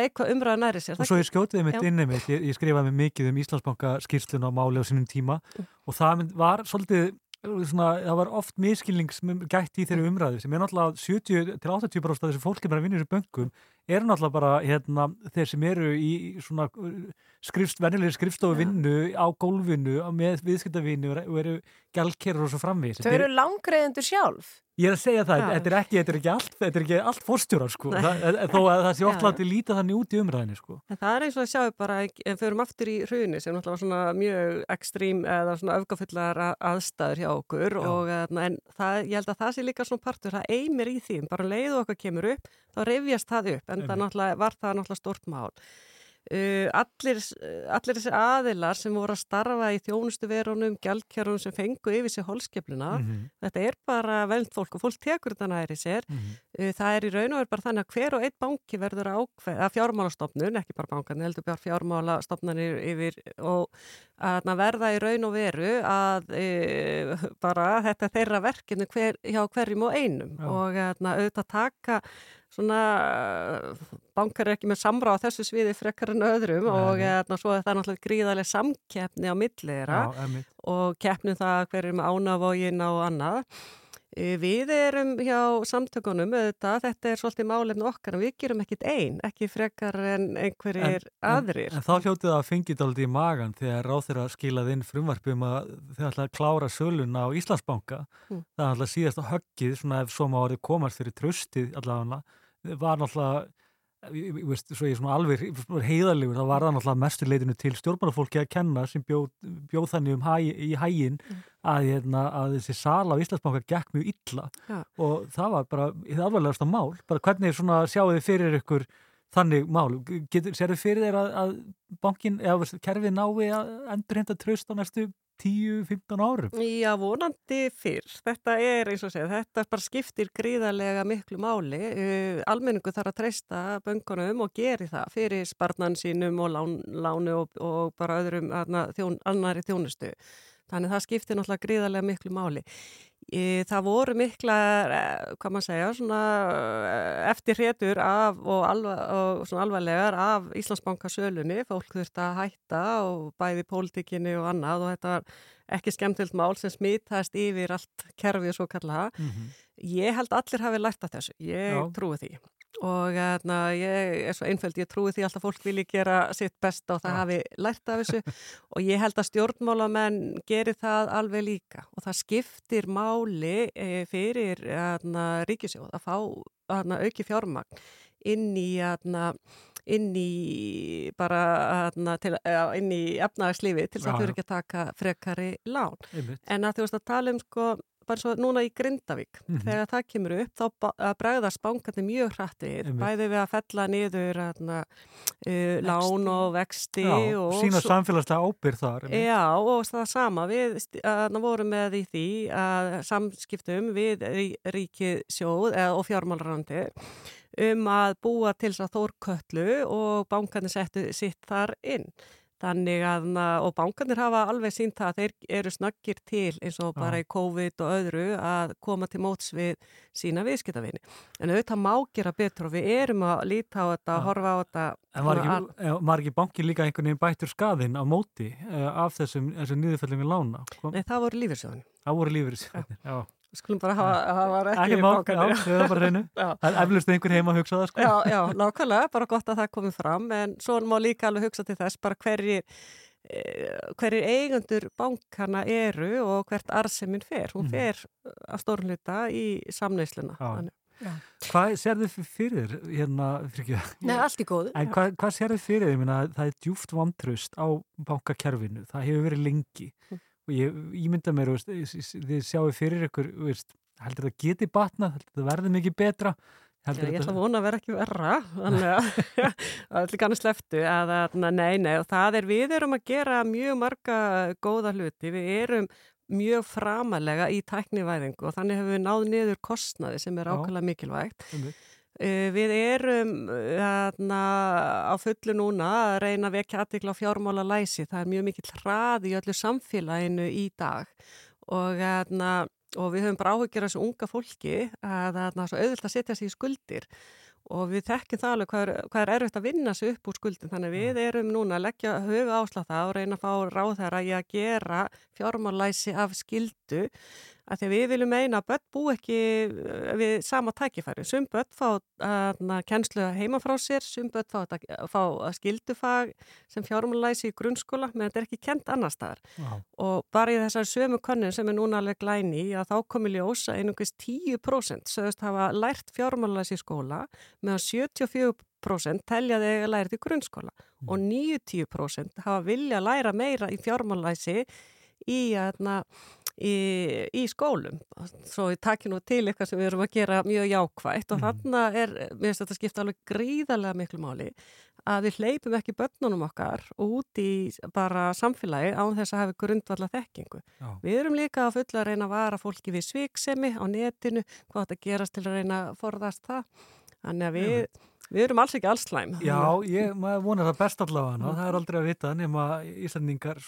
neikvað umræða næri sér. Og svo ég skjótiði mitt Já. inni mitt, ég, ég skrifaði mig mikið um Íslandsbanka skýrslun á máli á sínum tíma Mm. og það var svolítið svona, það var oft miskilnings gætt í þeirri umræðu sem er náttúrulega 70-80% af þessu fólki bara vinna í þessu bönkum eru náttúrulega bara hérna, þeir sem eru í svona skrifst, venjulegri skrifstofu vinnu á gólfinu með viðskiptavinnu og eru gælkerur og svo framvís Þau eru langreiðendur sjálf. Ég er að segja það, þetta er ekki, þetta er ekki allt, þetta er ekki allt fórstjórar sko, það, þó að það sé oft látið líta þannig út í umræðinni sko. En það er eins og að sjáu bara, við förum aftur í hruni sem náttúrulega var svona mjög ekstrím eða svona öfgafullar aðstæður hjá okkur Já. og eh, en það, ég held að það sé líka svona partur, það eimir í því, bara leið og okkar kemur upp, þá reyfjast það upp, en það náttúrulega var það náttúrulega stort mál. Uh, allir, allir þessi aðilar sem voru að starfa í þjónustuverunum, gjaldkjörunum sem fengu yfir sér holskefluna, Mhm. þetta er bara veld fólk og fólk tekur þetta næri sér Mhm. Uh, Það er í raun og er bara þannig að hver og einn banki verður ákveð, að fjármálastofnun, ekki bara bankan, heldur bara fjármálastofnanir yfir og að verða í raun og veru að e, bara þetta þeirra verkinu hver, hjá hverjum og einum Já. og að auðvitað taka svona bankar er ekki með samráð á þessu sviði frekar en öðrum Nei, og nei. að, na, svo er það náttúrulega gríðarlega samkeppni á einmitt. og keppnum það hver er með ánavógin og annað. Eh, Við erum hjá samtökunum auðvitað, þetta er svolítið málefni okkar en við gerum ekkit einn, ekki frekar en einhverjir aðrir. En, en þá hljótið það að fengið aldrei í magan þegar ráð þeirra skilaði inn frumvarpi um að þeir ætla að klára söluna á Íslandsbanka. Mm. Það er alltaf síðasta höggið, svona ef svo má orðið komast fyrir tröstið allavega, var náttúrulega veist, svo ég er svona alveg heiðarlegur, það var það náttúrulega mestu leitinu til stjórnmálafólki að kenna sem bjóð, bjóð þannig um hæ, í hægin að, hérna, að þessi sala á Íslandsbanka gekk mjög illa Já. og það var bara það alvarlegasta mál, bara hvernig svona sjáu þið fyrir ykkur þannig mál sérðu fyrir þér að, að bankin eða kerfið nái að endur henda tröst á næstu 10-15 árum Já, vonandi fyrr. Þetta er, eins og segja, þetta bara skiptir gríðarlega miklu máli. Uh, almenningu þarf að treysta böngunum og geri það fyrir sparnan sínum og lán, lánu og, og bara öðrum aðna, þjón, annari þjónustu. Þannig það skiptir náttúrulega gríðarlega miklu máli. Það voru mikla, hvað maður segja, svona eftir hretur af og, alva, og svona alvarlegar af Íslandsbanka sölunni, fólk þurft að hætta og bæði pólitíkinni og annað og þetta var ekki skemmtilt mál sem smítast yfir allt kerfið svo kallaða. Mm -hmm. Ég held allir hafi lært af þessu, ég Já. trúi því og na, ég er svo einföld, ég trúi því alltaf fólk vilji gera sitt best og það ja. hafi lært af þessu og ég held að stjórnmálamenn gerir það alveg líka og það skiptir máli e, fyrir na, ríkisjóð að fá na, auki fjármagn inn í inn í bara til, inn í efnagslífi til þess að þau eru ekki að taka frekari lán Einmitt. en að þú veist að tala um sko bara svo núna í Grindavík mm -hmm. þegar það kemur upp þá bregðast bankarnir mjög hrætt við bæði við að fella niður uh, lán og vexti Já, og sína samfélagslega ábyrð þar Já og það sama við uh, vorum með í því að samskiptum við ríkið sjóð eða, og fjármálrandi um að búa til þess að þórköllu og bankarnir settu sitt þar inn Þannig að, og bankanir hafa alveg sínt að þeir eru snakkir til eins og bara í COVID og öðru að koma til móts við sína viðskiptavinni. En auðvitað má gera betur og við erum að líta á þetta, að horfa á þetta. En var ekki, var ekki bankin líka einhvern veginn bættur skaðinn á móti uh, af þessum, þessum nýðufellum við lána? Nei, það voru lífyrsjóðin. Það voru lífyrsjóðin, já. Við skulum bara hafa, hafa ekki erum bara reynu. Það er eflust einhver heima að hugsa það, sko. Já, já, nákvæmlega, bara gott að það komið fram, en svo má líka alveg hugsa til þess bara hverjir, eh, hverjir eigundur bankana eru og hvert arseminn fer. Hún mhm. fer að stórnluta í samneysluna. Já. Hvað sér þið fyrir hérna, fyrir ekki? Nei, allt í góðu. En hvað, hvað sér þið fyrir þið? Það er djúft vantraust á bankakerfinu. Það hefur verið lengi. Mm og ég, ég mynda mér, veist, þið sjáu fyrir ykkur, veist, heldur það geti batna, heldur það verði mikið betra Já, ég ætla að vona að vera ekki verra þannig að það er líka hann sleftu að nei, nei, og það er við erum að gera mjög marga góða hluti, við erum mjög framalega í tæknivæðingu og þannig hefur við náð niður kostnaði sem er ákveðlega mikilvægt. Eh, við erum hérna, á fullu núna að reyna að vekja aðtikla á fjármála læsi. Það er mjög mikill hrað í öllu samfélaginu í dag. Og, hérna, og við höfum bara áhugir þessu unga fólki að það er svo auðvilt að setja sér í skuldir. Og við þekkjum það alveg hvað er, hvað er erfitt að vinna sig upp úr skuldin þannig við erum núna að leggja huga ásláð það og reyna að fá ráð þeirra í að gera fjármálæsi af skildu að því við viljum meina að börn bú ekki eh, við sama tækifæri. Sum börn fá að kennslu heima frá sér, sum börn fá að fá skildufag sem fjármálæsi í grunnskóla, menn þetta er ekki kent annar staðar. Wow. Og bara í þessar sömu konun sem er núna alveg glæni að þá komi ljósa einungist 10% sögust hafa lært fjármálæsi í skóla meðan 74% telja þig að læra í grunnskóla mm. og 90% hafa vilja að læra meira í fjármálæsi í að í, í skólum svo ég takki nú til eitthvað sem við erum að gera mjög jákvægt og mm. þannig er, mér finnst þetta skipta alveg gríðarlega miklu máli að við hleypum ekki börnunum okkar út í bara samfélagi án þess að hafa grundvalla þekkingu. Já. Við erum líka að fulla að reyna að vara fólki við sviksemi á netinu, hvað þetta gerast til að reyna að forðast það. Þannig að við... Já Við erum alls ekki alls slæm. Já, ég vonar það best allavega hana. Það er aldrei að vita nema Íslandingar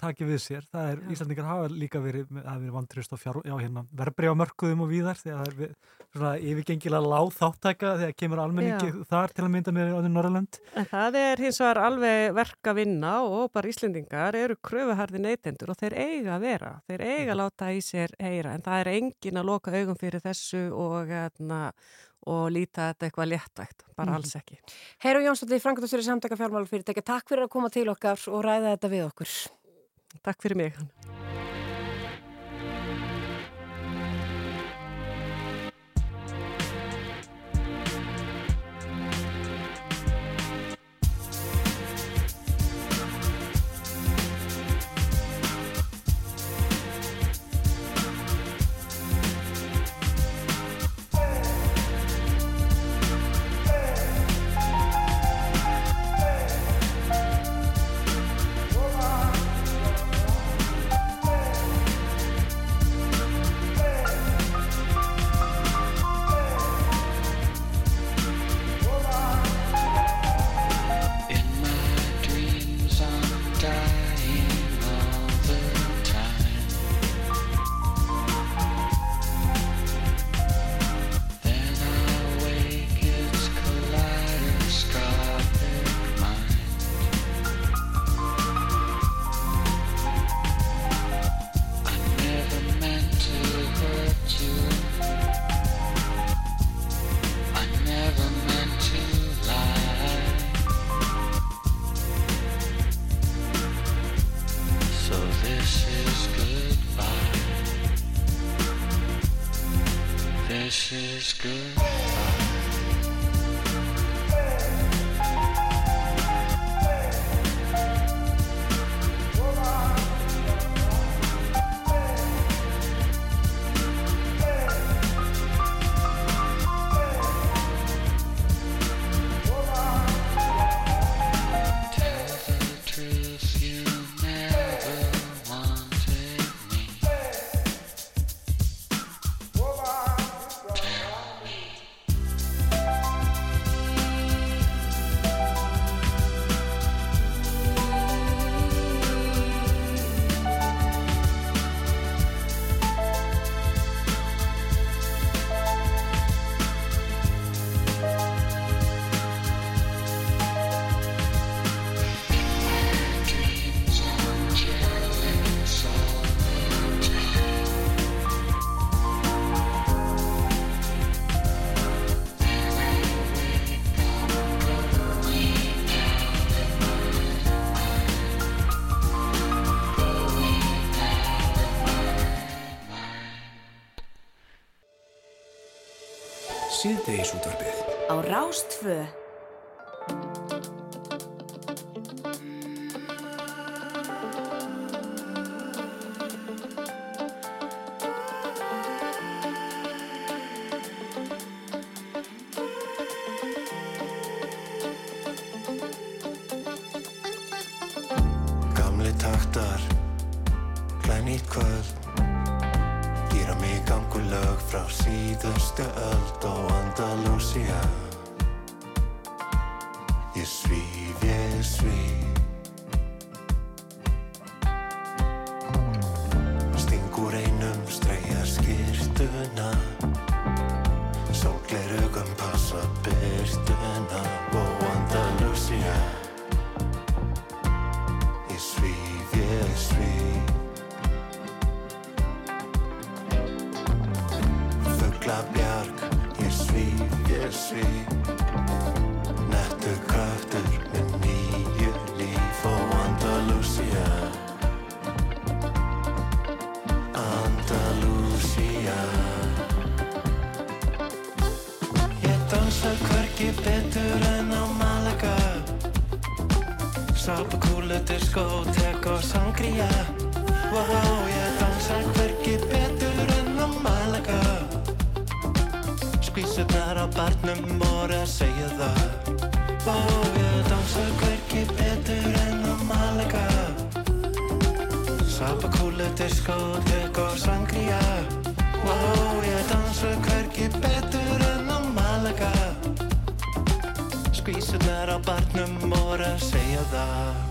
takir við sér. Það er, Íslandingar hafa líka verið, verið vantrist á fjár, já, hérna, verbrey á mörkuðum og víðar að það er svona yfirgengilega láð þáttæka þegar kemur almenningi já. þar til að mynda með því Norrland. En það er hins vegar alveg verk að vinna og bara Íslandingar eru kröfuharði neytendur og þeir eiga að vera. Þeir eiga að láta í sér heyra en það er engin að loka augum fyrir þessu og, hérna, og líta þetta eitthvað léttægt, bara alls mhm. ekki. Heiru Jónsdóttir, Frankardur samtaka fjármálufyrirtækja, takk fyrir að koma til okkar og ræða þetta við okkur. Takk fyrir mig. Hádegisútvarpið á Rástföð Sápa kúlu, disko, tek og sangria Wow, ég dansa hverki betur enn á Malaga Skvísunar á barnum voru að segja það. Wow, ég dansa hverki betur enn á Malaga Sápa kúlu, disko, tek og sangria Wow, ég dansa hverki betur enn á Malaga skvísunar á barnum voru að segja það.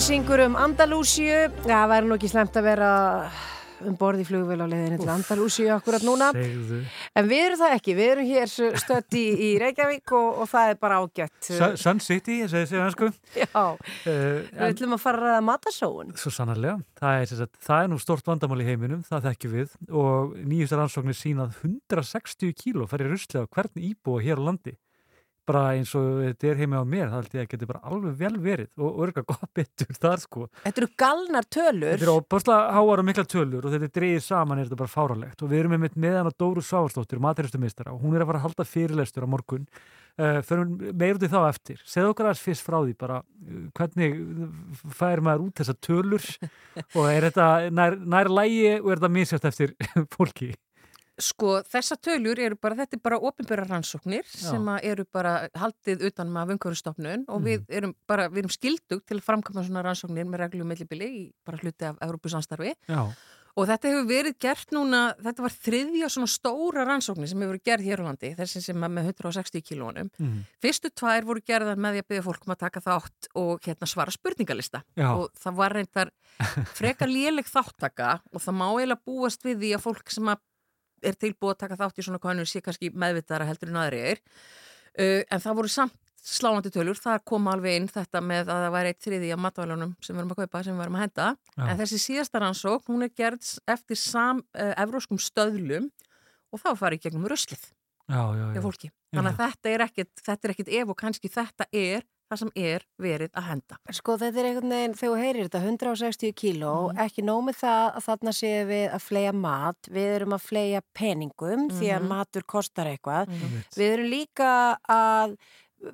Syngur um Andalúsíu. Það væri nú ekki slemt að vera um borð í flugvél á leiðinni til Andalúsíu akkurat núna. Segðu. En við erum það ekki. Við erum hér stödd í, í Reykjavík og, og það er bara ágætt. Sun City, ég segi sig hansku. Já, Uh, við ætlum að fara að matasóun. Svo sannarlega. Það er, sagt, það er nú stort vandamál í heiminum, það þekkjum við og nýjustar ansóknir sínað 160 kíló færi rusli á hvern íbúa hér á landi. Bara eins og þetta er heimi á mér, það held ég að geti bara alveg vel verið og örga gott betur þar sko. Þetta eru galnar tölur. Þetta eru óbáslega háar og mikla tölur og þetta dreigið saman er þetta bara fáralegt og við erum með meðan á Dóru Sávarsdóttir, maturistumeistara og hún er að fara að halda fyrirlestur á morgun. Uh, förum meir út í þá eftir. Segðu okkar aðeins fyrst frá því bara uh, hvernig fær maður út þessa tölur? Og er þetta nær, nær lægi og er þetta misjátt eftir fólki Sko þessa tölur eru bara, þetta er bara ofinbæra rannsóknir Já. sem eru bara haldið utan með vöngurustofnun og við erum bara, við erum skildug til að framkvæma svona rannsóknir með reglu millibili í bara hluti af Európusandstarfi Já, og þetta hefur verið gert núna, þetta var þriðja svona stóra rannsóknir sem hefur verið gerð hér á landi, þessi sem er með 160 kílónum. mm. Fyrstu tvær voru gerðar með því að byggja fólk um að taka þátt og hérna svara spurningalista Já. og það var reyndar frekar léleg þáttaka og það má eiginlega búast við því að fólk sem að er tilbúið að taka þátt í svona konur sé kannski meðvitaðara heldur en aðri er uh, en það voru samt sláandi tölur, það kom alveg inn þetta með að það væri eitt þriði af matvælunum sem við erum að kaupa, sem við erum að henda Já. en þessi síðasta rannsók, hún er gerð eftir sam uh, evróskum stöðlum og þá farið gegnum ruslið já, já, já. fólki. Þannig að þetta er ekkit, þetta er ekkit ef og kannski þetta er það sem er verið að henda. Sko þetta er einhvern veginn, þegar þú heyrir þetta 160 kíló, ekki nómið það að þarna séum við að fleia mat, við erum að fleia peningum því að Mhm. matur kostar eitthvað. Mhm. Við erum líka að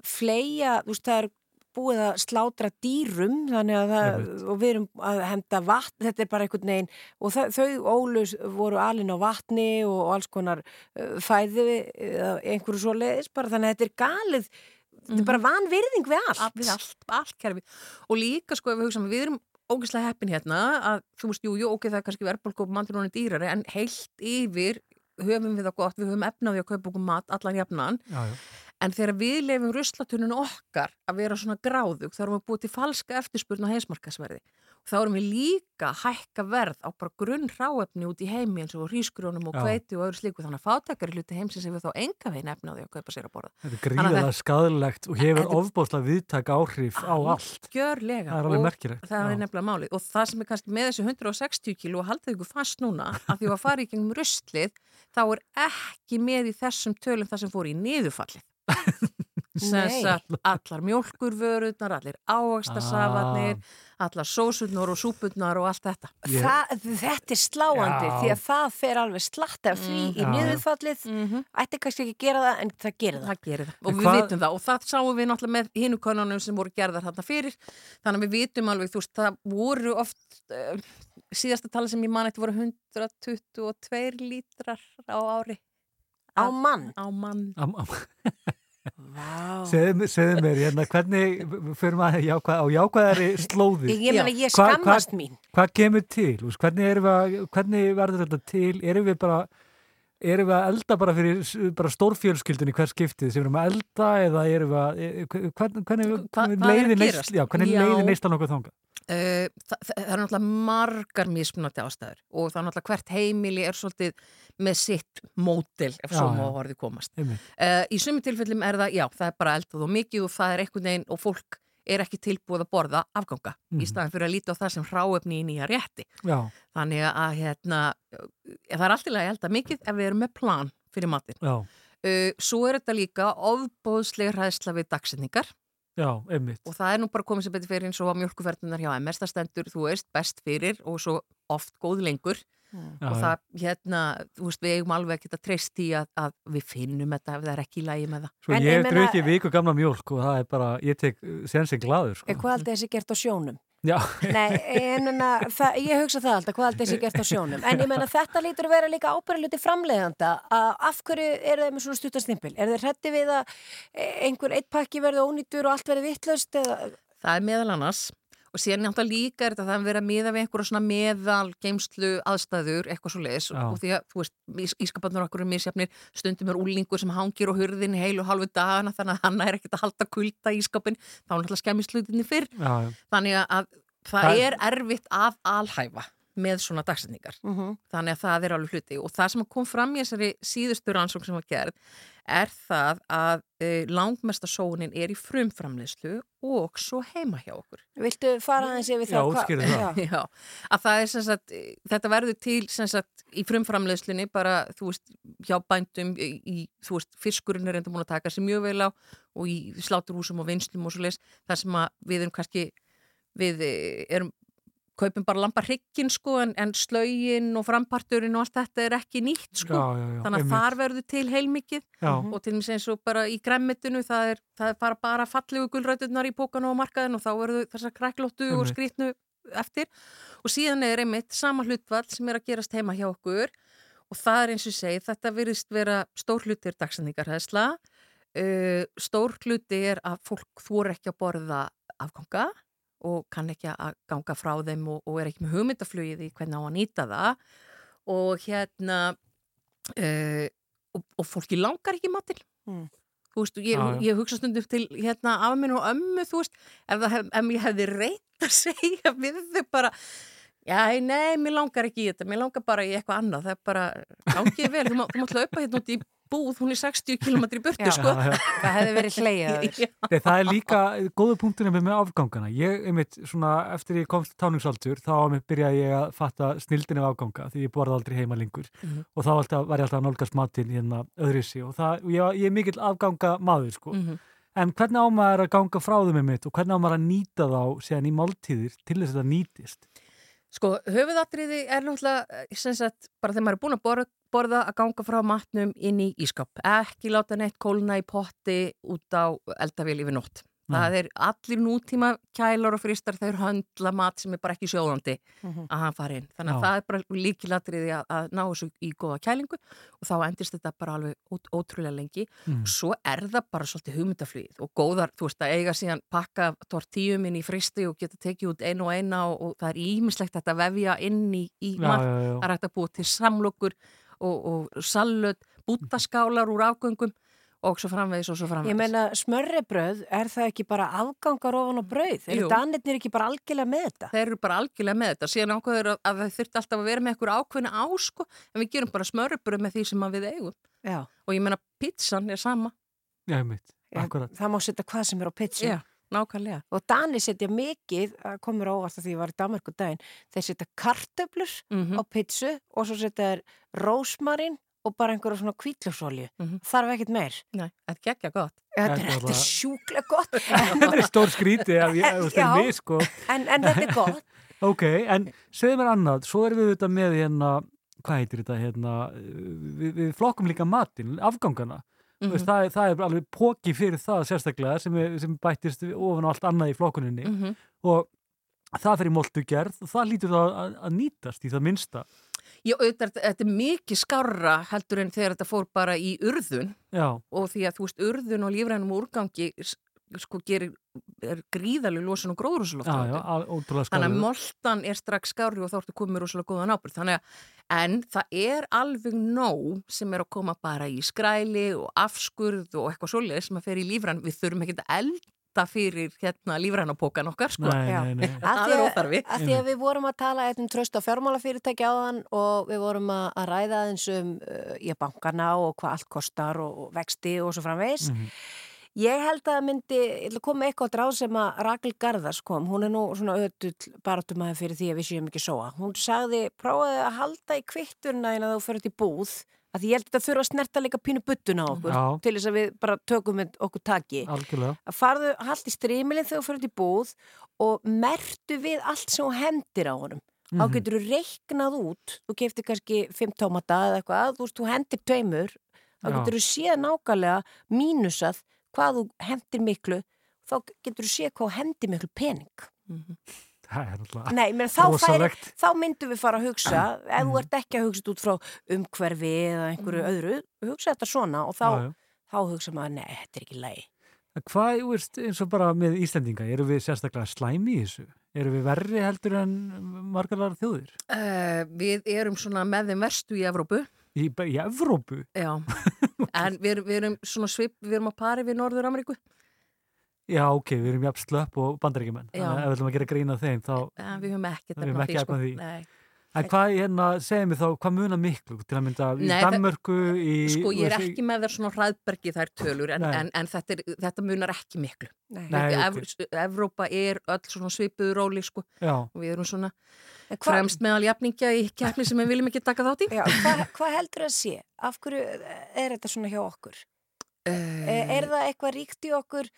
fleia, þú veist það er búið að slátra dýrum þannig að það, og við erum að henda vatn, þetta er bara einhvern veginn og það, þau ólus voru alin á vatni og, og alls konar uh, fæði eða einhverju svo leiðis bara þannig að þetta er galið þetta er bara vanvirðing við allt. Við allt, allt kerfi. Og líka sko ef við hugsaum, við erum ógeðslega heppin hérna að þú veist, jú, jú, ok, það er kannski verðbólku og mandur hún er dýrari, en heilt yfir höfum við það gott, við höfum efnaði að kaupa okkur mat allan jafnan, já, já. En þegar við lefum ruslatuninu okkar að vera svona gráðug, þá erum við búið til falska eftirspurn á heimsmarkasverði. Og þá erum við líka að hækka verð á bara grunn ráefni út í heimi eins og hrísgrjónum og hveiti og öðru slíku, þannig að fátakari hluti heimsins hefur þá enga veginn efnaði að kaupa sér að borða. Þetta er að gríðalega skadilegt og hefur ofbóðslega viðtaka áhrif á allt. Gjörlega. Það er alveg merkilegt. Það er nefnilega málið og það sem er kannski með þessu 160 kíló og haldið ykkur fast núna að því að fara í gengum rustlið þá er ekki með í þessum tölum það sem fór í niðurfallið. Allar mjólkurvörurnar, allir ávaxtasafarnir, allar sósurnar og súpurnar og allt þetta. Ég- Það, þetta er sláandi Já. því að það fer alveg slatt af því í Já. niðurfallið. Ætti kannski ekki að gera það en það gerir það. Það gerir það. En og við hvað- vitum það. Og það sáum við náttúrulega með hinu konunum sem voru gerðar þarna fyrir. Þannig að við vitum alveg, þú veist, það voru oft uh, síðasta tala sem ég man eftir voru 122 lítrar á ári á mann á mann Am, am, Vá. segðu, mér hérna, hvernig fyrir maður jákvæð, á jákvæðari slóði? Ég, ég meina, ég Hva- hva- skammast mín Hvað kemur til? Hvernig, erum við hvernig verður þetta til? Erum við bara erum við að elda bara fyrir bara stórfjölskyldunni hver skiptið sem við erum að elda eða erum við að e- hvernig, hvernig, hvernig er að leiði neist, hvernig Já. leiði neistan okkur þanga? Uh, það, það er náttúrulega margar mismunandi ástæður og það er náttúrulega hvert heimili er svolítið með sitt mótil ef svo má já. orðið komast. Uh, í sumi tilfellum er það, já, það er bara eldað og mikið og það er einhvern veginn og fólk er ekki tilbúið að borða afganga Mhm. í staðin fyrir að líta á það sem hráefni í nýja rétti. Já, Þannig að hérna, það er alltaf að elda mikið ef við erum með plan fyrir matinn. já, Uh, svo er þetta líka ofbóðslega hræðsla við dagsetningar já, einmitt og það er nú bara komið sem betur fyrir eins og á mjölkuverðunar hjá MS, það stendur, þú veist, best fyrir og svo oft góð lengur og það, hérna, þú veist, við eigum alveg að treyst í að, að við finnum þetta ef það er ekki í lægi með það. Svo En ég meina- druki viku gamla mjólk og það er bara, ég tek sensin glaður sko. Hvað aldrei þessi gert á sjónum? Já, Nei, en en að, það, ég hugsa það alltaf, hvað aldrei þessi gert á sjónum? En ég menna þetta lítur að vera líka ábyrðaluti framleiðanda að af hverju er það með svona stuttarstimpil? Er þeir hrætti við að einhver eitt pakki verði ónýtur og allt verði vittlust? Eða... Það er meðal annars og síðan náttúrulega líka er þetta að það er að miða við einhverja svona meðal geimslu aðstæður, eitthvað svo leiðis og því að, þú veist, ís- ískaparnir okkur er misjafnir, stundum er úlingur sem hangir á hurðin heil og halvu dagana þannig að hann er ekkert að halda kulda í ískapin þá er náttúrulega skemmist hlutinni fyrr. Já, já. þannig að það, Það- er erfitt að alhæfa með svona dagsetningar Mhm. þannig að það er alveg hluti og það sem kom fram í þessari síðustu rannsókn sem var gerð er það að e, langmesta sóunin er í frumframleyslu og svo heima hjá okkur Viltu fara aðeins yfir Já, það? hva- útskýrðu það. Já. Já, að það er sem sagt, e, þetta verður til sem sagt í frumframleiðslunni bara, þú veist, hjá bændum í, í þú veist, fiskurinn er enda múin að taka sér mjög vel á og í sláturhúsum og vinslum og svo leis, það sem að við erum kannski, við e, erum kaupum bara lampa hrygginn sko en, en slögin og framparturinn og allt þetta er ekki nýtt sko. Já, já, já, þannig að einmitt. þar verður til heilmikið. Já. og til dæmis eins og bara í græmmitinu það er, það er bara, bara fallegu gulrætunar í pókanu og markaðin og þá verður þessar kræklóttu og skrýtnu eftir. Og síðan er einmitt sama hlutvall sem er að gerast heima hjá okkur. Og það er eins og segi, þetta virðist vera stór hluti er dagsendingarhæðsla uh, stór hluti er að fólk þór ekki að borða afganga og kann ekki að ganga frá þeim og, og er ekki með hugmyndaflugið í hvernig á að nýta það og hérna uh, og, og fólki langar ekki matinn Mm. þú veist, ég, já. ég hugsa stundum til hérna af minn og ömmu, þú veist ef, hef, ef ég hefði reynt að segja við þau bara já, nei, mér langar ekki í þetta, mér langar bara í eitthvað annað, það er bara, gangið vel þú má- þú mátt laupa hérna út í búð, hún er 60 km í burtu, Já. sko Já, já. Það hefði verið. Nei, það er líka góðu punktur með, með afgangana. Ég, einmitt, svona, eftir ég komst táningsaldur, þá byrjaði ég að fatta snildin af afganga því ég borði aldrei heima lengur. Mhm. Og þá alltaf, var ég alltaf að nálgast matinn hérna öðruðsi og það, ég, ég er mikill afganga maður, sko. Mhm. En hvernig á maður að ganga frá þeim einmitt og hvernig á maður að nýta þá síðan í máltíðir til þess að þetta nýtist? Sko, höfuðatriði er náttúrulega, eh, sem sagt, bara þegar maður er búin að borða, borða að ganga frá matnum inn í ískap. Ekki láta neitt kólna í potti út á eldavél yfir nótt. Það er allir nútíma kælar og fristar þeir höndla mat sem er bara ekki sjóðandi Mhm. að hann fari inn. Þannig að Já. það er bara líkilatriði að, að ná þessu í góða kælingu og þá endist þetta bara alveg út, ótrúlega lengi. Mm. Svo er það bara svolítið hugmyndaflugið og góðar, þú veist, að eiga síðan pakka tortíum inn í fristi og geta tekið út einu og eina og, og það er ímislegt þetta að vefja inn í, í Já, já. Það er hægt að búa til samlokur og, og sallut, bútaskálar úr afgöngum og svo framvegis og svo framvegis. Ég meina, smörrebröð, er það ekki bara afgangar ofan á brauð? Er danirnir ekki bara algjörlega með þetta? Þeir eru bara algjörlega með þetta. Síðan ákveður að, það þurfti alltaf að vera með eitthvað ákveðna ásko en við gerum bara smörrebröð með því sem við eigum. Já. Og ég meina, pizzan er sama. Já, einmitt, akkurat. Það má setja hvað sem er á pizza. Já, nákvæmlega. Og Danir setja mikið, komur óvart að því ég var í Danmarku daginn, þeir setja kartöflur Mm á pizzu og svo setja þeir rósmarín og bara einhverja svona kvítljósolju. Mhm. Þarf ekkert meir. Nei, þetta gekkja gott. Þetta Þetta er, er þetta er bara- sjúklega gott. Þetta er stór skríti er mig, sko. en, en þetta er gott. Ok, en segðu mér annað, svo erum við þetta með hérna, hvað heitir þetta hérna, við, við flokkum líka matinn, afgangana. Mm Mhm. það, það er alveg póki fyrir það sérstaklega sem, er, sem bættist ofan á allt annað í flokkuninni Mm og það fyrir moltu gerð og það lítur það að, að nýtast í það minnsta. Já, auðvitað, þetta er mikið skárra heldur en þegar þetta fór bara í urðun Já, og því að þú veist, urðun og lífrænum úrgangi sko gerir, er gríðaleg losun og ótrúlega Þannig að moltan er strax skári og þá ertu komið rosalega góðan ábyrð. Þannig að, en það er alveg nóg sem er að koma bara í skræli og afskurð og eitthvað svoleið sem að fer í lífræn. Við þurfum ekki að elda fyrir hérna lífrænapókan okkar, sko. Nei, Já. nei, nei. Að Það því er óþarfi. að Því að við vorum að tala eitthvað um tröst á fjármálafyrirtæki áðan og við vorum að, að ræða eins um uh, ég bankana og hvað allt kostar og, og vexti og svo framvegs. Mhm. Ég held að myndi, ég ætla að koma eitthvað dráð sem að Rakel Garðars kom, hún er nú svona ötull barátumæður fyrir því að við séum ekki sóa. Hún sagði, prófaði að halda í kvitturna en að þú fyrir til búð, að ég held að það þurfa að snerta líka pínu buttuna okkur Já. til þess að við bara tökum okkur taki. Algjörlega. Að farðu, haldi strímilinn þegar þú fyrir til búð og mertu við allt sem þú hendir á honum. Þá Mhm. getur þú reiknað út, þú keftir kannski fimm tómata eða eitthvað, þú veist, þú hendir tveimur, þá getur þú séð nákvæmlega mínusað hvað þú hendir miklu, þá getur þú séð hvað hendir miklu pening. Mhm. Það er alltaf Nei, menn þá, færi, þá myndum við fara að hugsa, ef Mhm. þú ert ekki að hugsa út frá umhverfi eða einhverju öðru, hugsa þetta svona og þá, Já, já. þá hugsa maður, nei, þetta er ekki lægi. Hvað, þú veist, eins og bara með Íslendinga, eru við sérstaklega slæmi í þessu? Erum við verri heldur en margarlar þjóðir? Uh, við erum svona með þeim verstu í Evrópu. Í, í Evrópu? Já, en við, erum- við erum svona svip, við erum að pari við Norður Ameríku. Já, ok, við erum jafn slöpp og bandaríkjumenn. Þannig að ef við ætlum að gera grína þeim, þá... En við höfum ekki efna því. Nei. En hvað, hérna, segja mér þá, hvað munar miklu til að mynda í Nei, það- Danmörku, í... Sko, ég er ekki með þær svona hraðbergi þær tölur, en, en, en þetta, er, þetta munar ekki miklu. Nei. Nei, Ev. Evrópa er öll svona svipuðu róli, sko. Já. Og við erum svona fremst meðal jafningja í keppni sem við viljum ekki taka þátt í. Já, hvað, hvað heldur að sé? Af hverju er þetta svona hjá okkur? Er, er það eitthvað ríkt í okkur,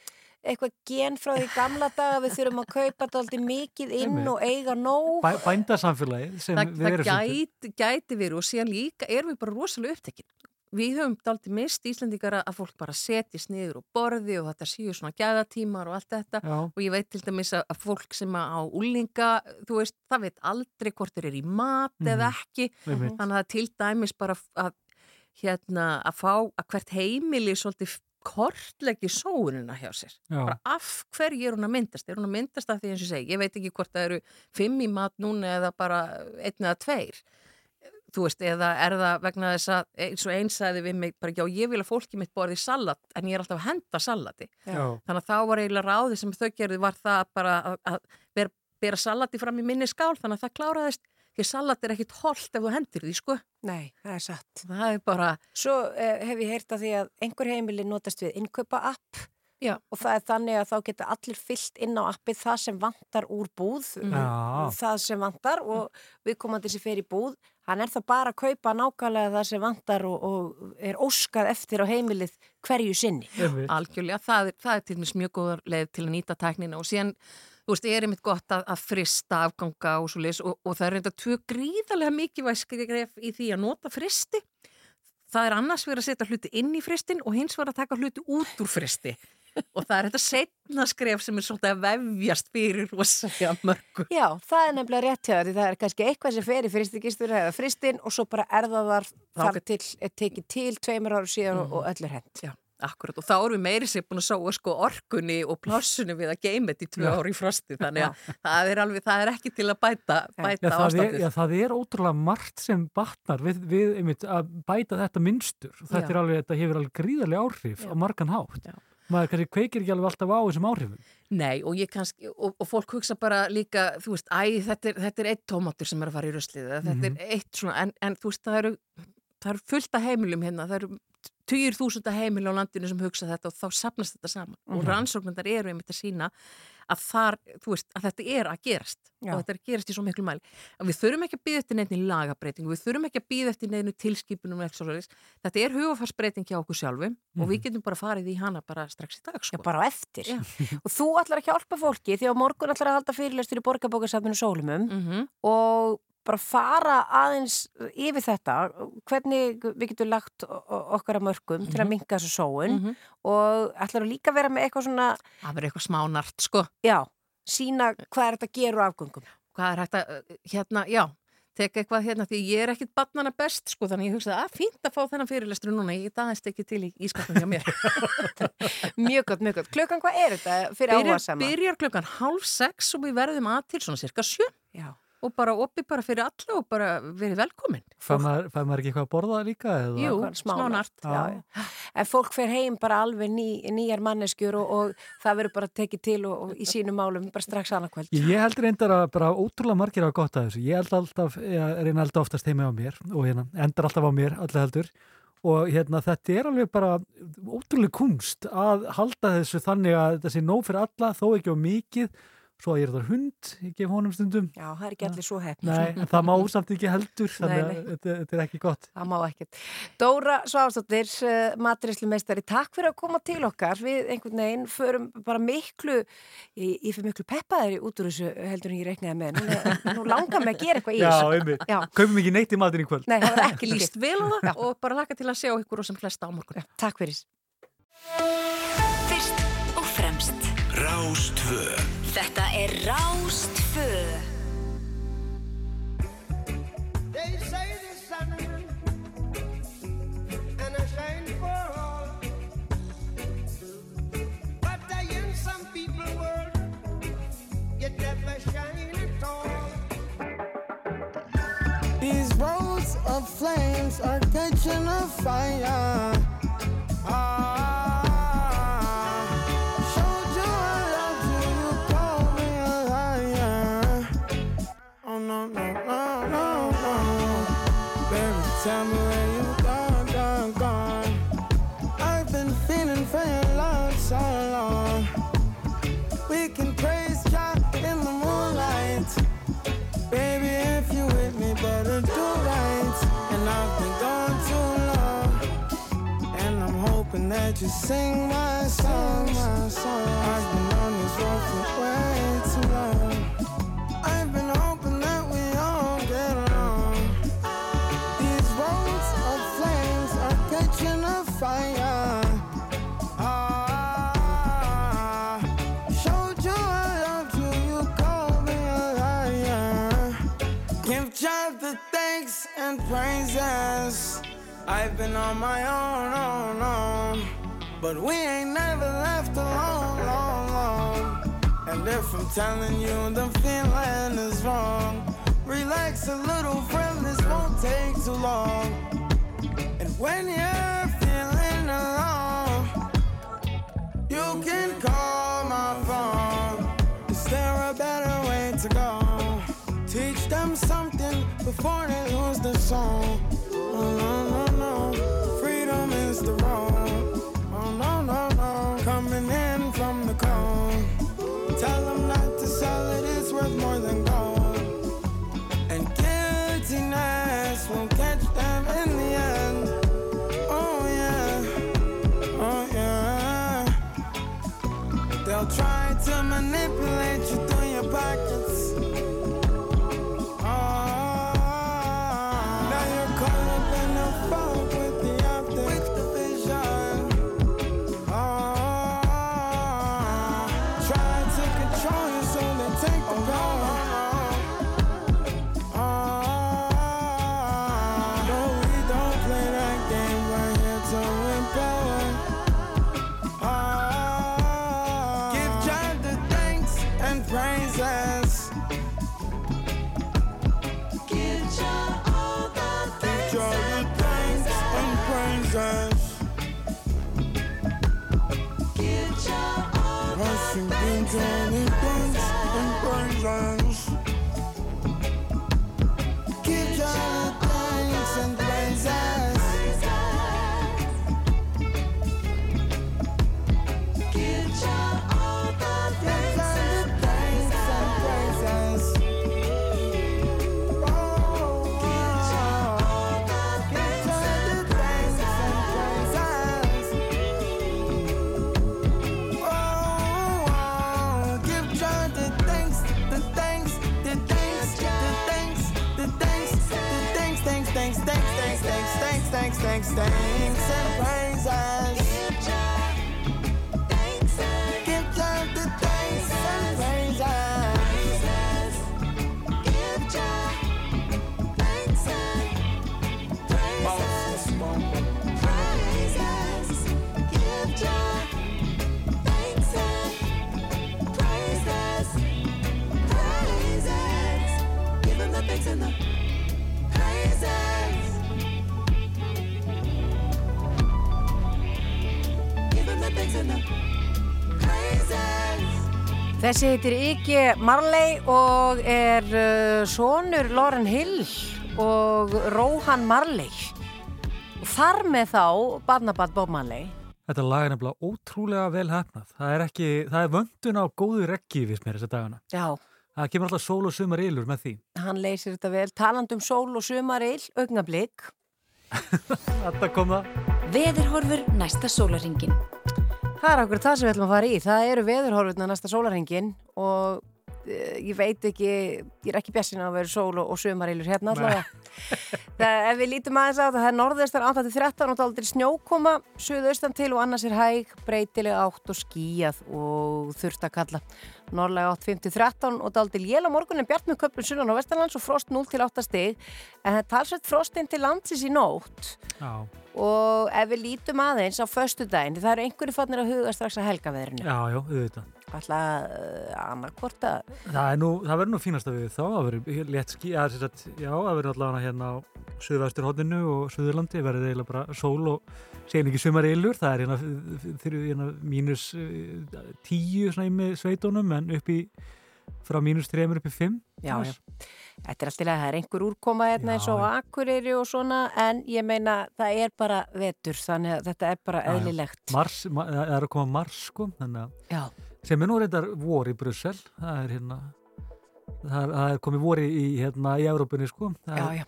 eitthvað gen frá því gamla daga, við þurfum að kaupa þetta aldrei mikið inn og eiga nóg? Bæ, bændasamfélagi sem það, við það erum svolítið. gæti, gæti verið og síðan líka erum við bara rosalega upptekinn. Við höfum daldið mist Íslendingar að fólk bara setjast niður og borði og þetta séu svona gæðatímar og allt þetta Já. og ég veit til dæmis að fólk sem að á úlinga, þú veist, það veit aldrei hvort þeir eru í mat eða Mhm. ekki Einmitt. þannig að til dæmis bara að, hérna, að fá að hvert heimili svolítið kortlegi sóunina hjá sér. Af hverju er hún að myndast? Er hún að myndast af því eins og segi? Ég veit ekki hvort það eru fimm í mat núna eða bara einn eða tveir. Þú veist, eða er það vegna þess að eins og eins sagði við mig bara, já, ég vil að fólki mitt borði salat en ég er alltaf að henda salati. Já. Þannig að þá var eiginlega ráði sem þau gerði var það bara að, að bera, bera salati fram í minni skál þannig að það kláraðist því salat er ekkit holdt ef þú hendir því, sko. Nei, það er satt. Það er bara... Svo eh, hef ég heyrt að því að einhver heimili notast við innkaupa app Já. og það er þannig að þá geta allir fyllt inn á appið það sem vantar úr búð, Já. það sem vantar og viðkomandi sem fer í búð, hann er það bara að kaupa nákvæmlega það sem vantar og, og er óskað eftir á heimilið hverju sinni. Algjörlega, það er, það er til dæmis mjög góðar leið til að nýta tæknina og síðan, þú veist, er einmitt gott að, að frista afganga og svo leis og, og það er reynda tvö gríðarlega mikið skref í því að nota fristi. Það er annars verið að setja hluti inn í fristin og hins verið að taka hluti út úr fristi. Og það er þetta setna skref sem er svolítið að vefjast fyrir rosalega mörgu. Já, það er nefnilega rétt hjá því það er kannski eitthvað sem fer í fristigistur eða fristin og svo bara er það þar til, er tekið til tveimur ára síðan og, og öllur hent. Já, akkurat. Og þá erum við meiri sér búin að sóa sko orkunni og plássunni við að geima þetta í tvö ári í frosti. Þannig að það er, alveg, það er ekki til að bæta, Já, bæta það, er, ástandið. já, það er ótrúlega margt sem batnar við, við einmitt, að bæta þetta minnstur. Þetta, er alveg, þetta hefur alveg gríðarlega áhrif á margan hátt. Já. Maður kannski kveikir ekki alveg alltaf á þessum áhrifum. Nei, og ég kannski, og, og fólk hugsa bara líka, þú veist, æ, þetta er, þetta er eitt tómatur sem er að fara í ruslið, eða þetta Mhm. er eitt svona, en, en þú veist, það eru, það eru fullt af heimilum hérna, það eru tugir þúsunda heimil á landinu sem hugsa þetta og þá sapnast þetta saman. Og Mhm. rannsóknandar eru einmitt að sína að þar, veist, að þetta er að gerast Já. og þetta er að gerast í svo miklu mæli. Að við þurfum ekki að býða eftir neitt í lagabreitingu, við þurfum ekki að býða eftir neinu tilskipunum Þetta er hugafarsbreyting hjá okkur sjálfum og við getum bara farið í hana bara strax í dag, sko. Já, bara eftir. Já. Og þú ætlar að hjálpa fólki því á morgun ætlar að halda fyrirlestur í borgarbókarsafninu Sólumum Mm og bara fara aðeins yfir þetta, hvernig við getum lagt okkar að mörgum til að minka þessu sóun Mhm. og ætlar að líka vera með eitthvað svona, Það verður eitthvað smánart, sko. já, sína hvað er þetta að gera úr afgöngum. Hvað er að, uh, hérna, já, teka eitthvað hérna, því ég er ekkit barnana best, sko, þannig ég hugsaði að fínt að fá þennan fyrirlestur núna, ég aðeins ekki til í ískapnum hjá mér. Mjög gott, mjög gott. Klukkan hvað er þetta fyrir áhuga Byrjar, sama? byrjar klukkan hálf sex og við verðum að til svona cirka sjö Já. Og bara opið bara fyrir alla og bara verið velkomin. Fær maður, fær maður ekki eitthvað að borða líka? Eða? Jú, Smánart. Já, já. En fólk fer heim bara alveg ný, nýjar manneskjur og, og það verður bara tekið til og, og í sínum málum bara strax annarkvöld. Ég held reyndar að bara ótrúlega margir hafa gott að þessu. Ég held alltaf, ég reyna alltaf oftast heima á mér og hérna, endar alltaf á mér, alltaf heldur. Og hérna, þetta er alveg bara ótrúlega kunst að halda þessu þannig að þetta sé nóg fyrir alla, þó ekki á mikið. Svo að ég er það hund, ég gef honum stundum. Já, það er ekki allir svo hefn. Nei, það má samt ekki heldur, þannig Nei, að nei. þetta, þetta er ekki gott. Það má ekkert. Dóra Sváfsdóttir, uh, maturinslumeistari, takk fyrir að koma til okkar. Við einhvern veginn förum bara miklu, ég, ég fyrir miklu peppaðir út úr þessu heldur en ég reiknaði með. Nú, nú langar mig að gera eitthvað í þessu. Já. Kaupum ekki neitt í matinn í kvöld. Nei, það var ekki líst. Líst vel á það og bara laka til að sjá ykkur og sem flesta á morgun. Þetta er Rástföð These roads of flames are catching a fire. Ah. Hoping that you sing my song, my song. I've been on this road for way too long. I've on my own. But we ain't never left alone, long, long. And if I'm telling you the feeling is wrong, relax a little, friend, this won't take too long. And when you're feeling alone, you can call my phone. Is there a better way to go? Teach them something before they lose the song. Oh uh-huh. Thanks, thanks, Þessi heitir Iggy Marley og er uh, sonur Lauren Hill og Rohan Marley. Og þar með þá barnabat Bob Marley. Þetta lag er nefnilega ótrúlega vel hefnað. Það er ekki, það er vöndun á góðu reggi við mér þessa dagana. Já, Það kemur alltaf sól og sumar ylur með því. hann leysir þetta vel. Talandum sól og sumarill, augnablík. Þetta kom það. Veðurhorfur næsta sólaringin. Það er okkur það sem við ætlum að fara í. Það eru veðurhorfurna næsta sólarhingin og eh, ég veit ekki, ég er ekki bjassin að vera sól og, sumarilur hérna allavega. það, ef við lítum aðeins á það, það er norðvestar 8-13 og daldir snjókoma, suðaustan til og annars er hæg, breytileg átt og skíjað og þurft að kalla. Norðlega 8-5-13 og daldir jél á morgunin bjart með köplum sunnan á vestanlands og frost 0-8 stig en það er talsveit frostinn til landsins í nótt Já, og ef við lítum aðeins á föstudaginn, það eru einhverju fannir að huga strax að helgaveðrinu. já, já, auðvitað. alltaf uh, annarkvort að Það, það verður nú fínasta við þá, það verður létt skí, að, já, það verður allavega hérna á Suðvesturhóttinu og Suðurlandi, verður eiginlega bara sól og segin ekki sumar ylur, það er hérna, hérna mínus uh, tíu svona í með sveitónum en upp í, frá mínus þremur upp í fimm. Já, já. Þetta er alltaf, það er einhver úrkoma hérna eins og akureyri og svona, en ég meina það er bara vetur, þannig að þetta er bara eðlilegt. Mars, ma, það er að koma mars, sko, Já. sem er nú reyndar vor í Brussel, það er hérna, það er, það er komið vor í, hérna, í Európunni, sko. Það Já, já.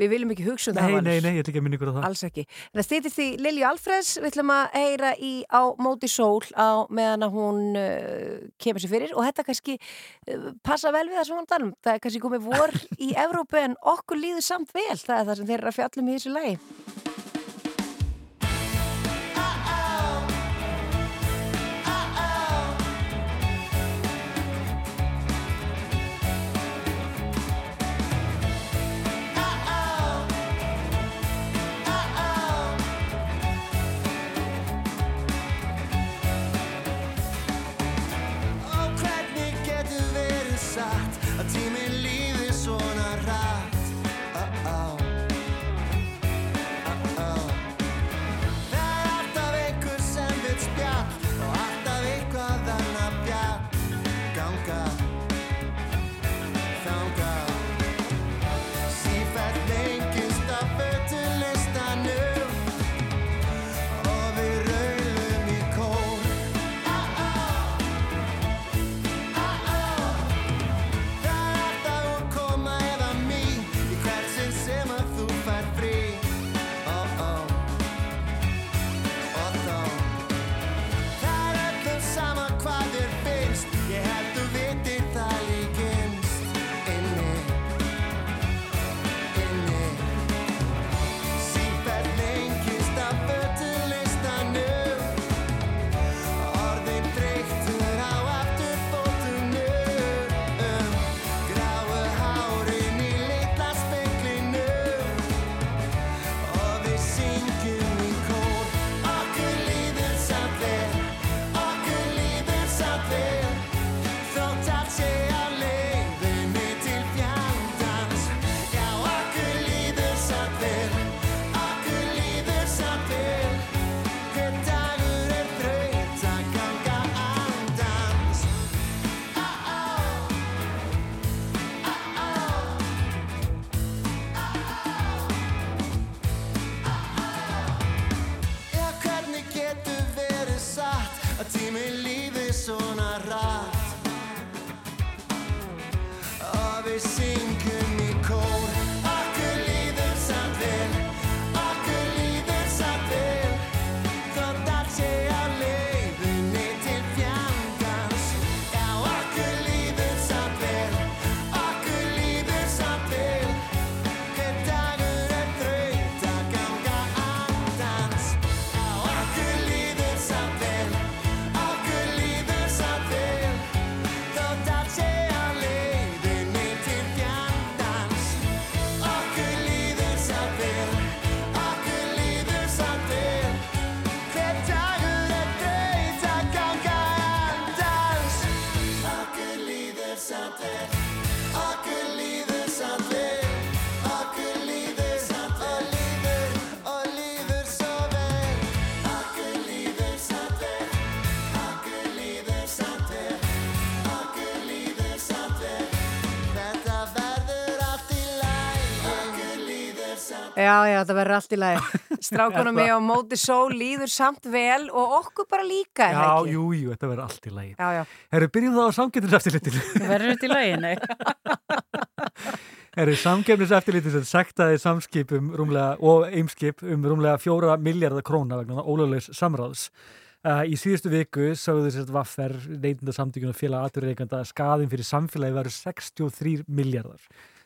Við viljum ekki hugsa um Nei, það. nei, Valur. nei, ég ætla ekki að minna ykkur á það. Alls ekki. Það stýttist því Lilju Alfreds, við ætlum að heyra í á móti sól á meðan að hún uh, kemur sér fyrir og þetta kannski uh, passa vel við það sem hún talum. Það er kannski komið vor í Evrópu en okkur líður samt vel. Það er það sem þeir eru að fjallum í þessu lagi. Já, já, þetta verður allt í lagi. Strákunum mig á móti sól líður samt vel og okkur bara líka, er það Já, ekki? jú, jú, þetta verður allt í lagi. Já, já. Herru, byrjum þá á samgefniseftirlitinu. Verður þetta í lagi, nei? Herru, samgefniseftirlitinu sem sektaði samskipum rúmlega, og eimskip um rúmlega fjóra miljardar króna vegna ólöglegs samráðs. Uh, í síðustu viku sagðu þess að vaffer neytinda samtíkun og félag aturreikanda að skaðin fyrir samfélagi verður 63 miljardar.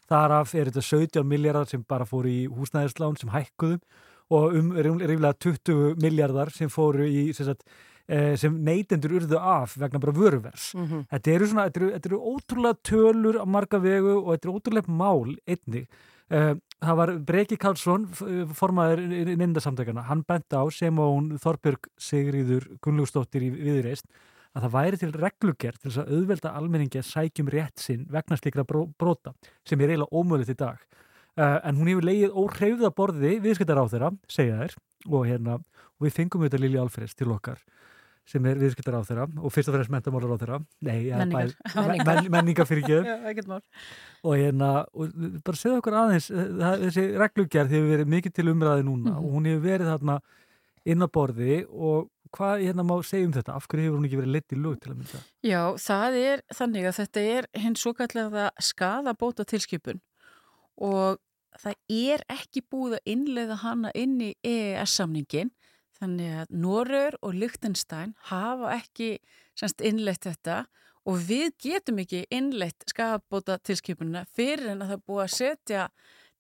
Þaraf er þetta 17 miljardar sem bara fóru í húsnæðislán sem hækkuðum og um ríflega 20 miljardar sem fóru í sem, sagt, eh, sem neytendur urðu af vegna bara vöruvers. Mhm. Þetta eru svona, þetta eru, þetta eru ótrúlega tölur á marga vegu og þetta eru ótrúlega mál einnig. Uh, það var Breki Karlsson, f- formaður nyndasamtökana, hann bent á sem og hún Þorbjörg Sigriður Gunnlúsdóttir í viðreist að það væri til reglugerð til þess að auðvelda almenningi að sækjum rétt sinn vegna slikra brota sem er eiginlega ómöðulegt í dag. Uh, en hún hefur leið óhreyfða borði viðskiptar á þeirra, segja þær og, hérna, og við fengum auðvitað Lili Alfreds til okkar sem er viðskiptar á þeirra og fyrst og fremst mentamálar á þeirra Nei, menningar, bæ, men, menningar fyrir ekki og hérna og bara segja okkur aðeins eh, þessi reglugjörð hefur verið mikið til umræði núna mm -hmm. og hún hefur verið þarna inn á borði og hvað hérna má segja um þetta? Af hverju hefur hún ekki verið leitt í lög til að mynda? Já, það er þannig að þetta er hins svo kallega skadabóta tilskipun og það er ekki búið að innleiða hana inn í EES-samningin Þannig að Norður og Lichtenstein hafa ekki semst, innleitt þetta og við getum ekki innleitt skafabóta tilskipunina fyrir en að það búið að setja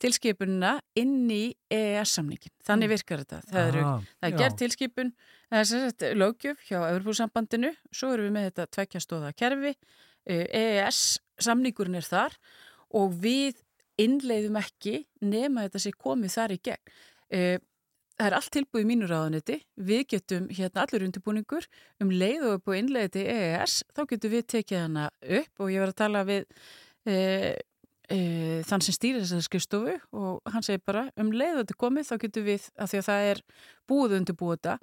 tilskipunina inn í EES-samningin. Þannig mm. virkar þetta. Það, eru, ah, það er gerð tilskipun, það er lögjöf hjá Európúsambandinu, svo eru við með þetta tveikjastóða kerfi, EES-samningurinn er þar og við innleiðum ekki nema þetta sé komið þar í gegn. E, Það er allt tilbúið í mínu ráðanetti, við getum hérna allur undirbúningur um leið og upp og innleiði til EES, þá getum við tekið hana upp og ég var að tala við e, þann sem stýrir þessari skrifstofu og hann segir bara um leið þetta komið þá getum við, að því að það er búið undirbúið þetta.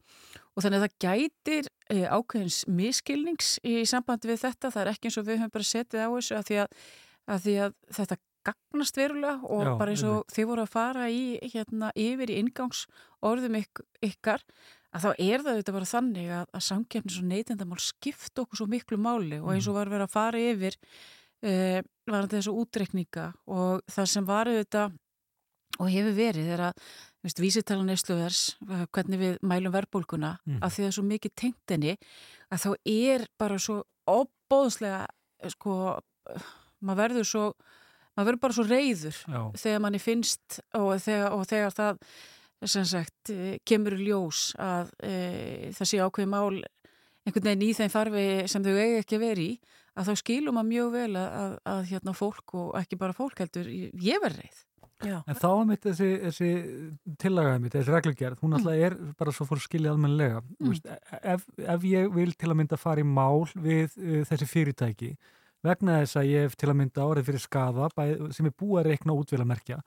Og þannig að það gætir e, ákveðins miskilnings í sambandi við þetta, það er ekki eins og við höfum bara setið á þessu að því að, að, því að þetta gagnast verulega og Já, bara eins og þið voru að fara í hérna yfir í ingangsorðum yk, ykkar að þá er það þetta bara þannig að, að samkjöfnis og neytendamál skipt okkur svo miklu máli. Og eins og mhm. var verið að fara yfir uh, var þetta þessu útrekninga og það sem var þetta og hefur verið er að vísitalan eðsluvers, hvernig við mælum verbulguna, mm. að því að það er svo mikið tengt enni að þá er bara svo óbóðslega sko, maður verður svo maður verður bara svo reyður Já. þegar manni finnst og þegar, og þegar það sagt, eh, kemur í ljós að e, það sé ákveði mál einhvern veginn í þeim farfi sem þau eiga ekki að vera í að þá skilum maður mjög vel að, að, að hérna fólk og ekki bara fólk heldur, ég verð reyð Já. En þá er mitt þessi, þessi tillagaði mitt, þessi reglugjörð, hún alltaf er bara svo fór skilja almenlega mm. E, ef, ef ég vil til að mynda fara í mál við uh, þessi fyrirtæki vegna þess að ég hef til að mynda árið fyrir skafa sem er búið að reikna útvilamerkja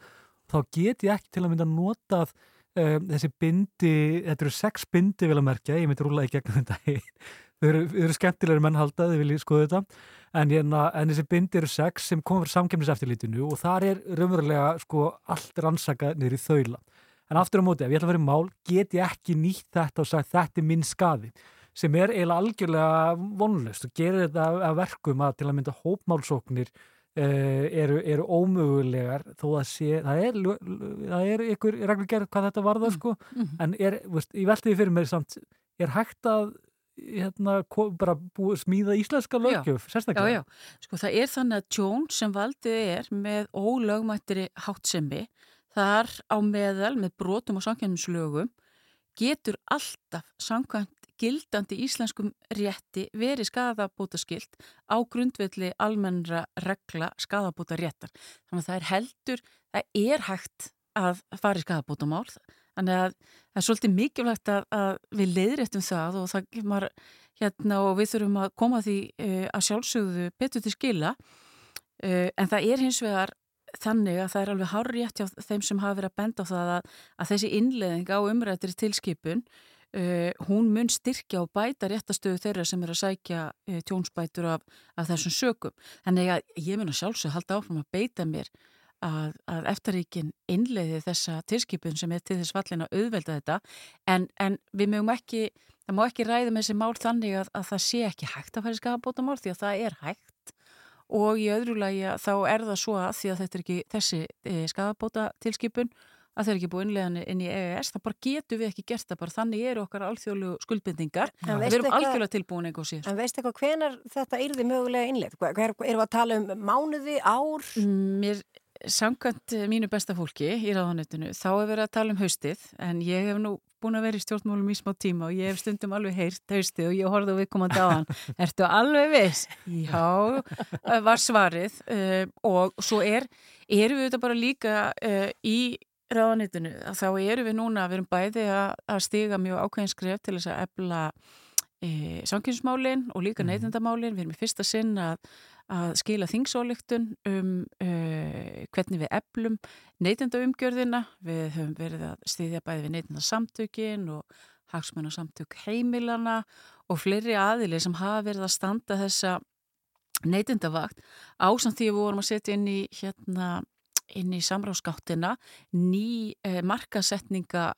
þá get ég ekki til að mynda notað um, þessi bindi þetta eru sex bindi vilamerkja ég myndi rúla í gegnum þetta þau eru, eru skemmtilegri mennhalda, þau vilji skoða þetta. En, hérna, en þessi bindi eru sex sem komur samkemniseftilítinu og þar er raunverulega sko allt rannsaka niður í þaula. En aftur á móti, ef ég ætla að vera í mál get ég ekki nýtt þetta og sagt þetta er minn skaði sem er eiginlega algjörlega vonlust og gerir þetta að verkum að til að mynda hópmálsóknir eru, eru ómögulegar þó að sé, það er, það er ykkur reglugerð hvað þetta varða sko, mm -hmm. en er, veist, ég veldi því fyrir mér samt, er hægt að hérna, bara búið smíða íslenska lögjöf, sérstaklega? Já, já, sko það er þannig að tjón sem valdið er með ólögmættiri hátsemmi, þar á meðal með brotum og samkvæmslögum getur alltaf samkvæmt gildandi íslenskum rétti verið skadabótaskilt á grundvelli almennra regla skadabóta réttar. Þannig að það er heldur, það er hægt að fara í skadabótamál. Þannig að það er svolítið mikilvægt að, að við leiðréttum það og það kemur hérna og við þurfum að koma því uh, að sjálfsögðu betur til skila uh, en það er hins vegar þannig að það er alveg hár rétt hjá þeim sem hafa verið að benda á það að, að þessi innleðing á umrættir tilskipun Uh, hún mun styrkja og bæta réttastöðu þeirra sem er að sækja uh, tjónsbætur af, af þessum sökum. Þannig að ég mun að sjálfsög halda áfram að beita mér að, að eftirríkin innleiði þessa tilskipun sem er til þess fallin að auðvelda þetta en, en við mögum ekki, það má ekki ræða með þessi mál þannig að, að það sé ekki hægt að færi skafabóta mál því að það er hægt og í öðru lagi þá er það svo að því að þetta er ekki þessi e, skafabóta að þeir ekki búið innlegan inn í EES, þá bara getur við ekki gert það bara þannig eru okkar alþjóðlu skuldbindingar ja. við erum algjörlega tilbúin eitthvað síðan. En veist eitthvað hvenar þetta yrði mögulega innleg? Erum við að tala um mánuði, ár? Mér, samkvæmt mínu besta fólki í ráðanöttinu, þá er verið að tala um haustið en ég hef nú búin að vera í stjórnmálum í smá tíma og ég hef stundum alveg heyrt haustið og ég horfði á viðkomandi á hann Ertu alveg viss? Já, var svarið uh, og svo er, erum við þetta bara líka uh, í ráðanitinu þá eru við núna, við erum bæði að, að stiga mjög ákveðinskref til þess að ebla e, samkynnsmálin og líka Mhm. neytendamálin. Við erum í fyrsta sinn að, að skila þingsóliktun um e, hvernig við eflum neytendaumgjörðina. Við höfum verið að styðja bæði við neytendasamtökin og hagsmunasamtök heimilana og fleiri aðili sem hafa verið að standa þessa neytendavakt ásamt því að við vorum að setja inn í hérna inn í samráðskáttina ný eh, markasetninga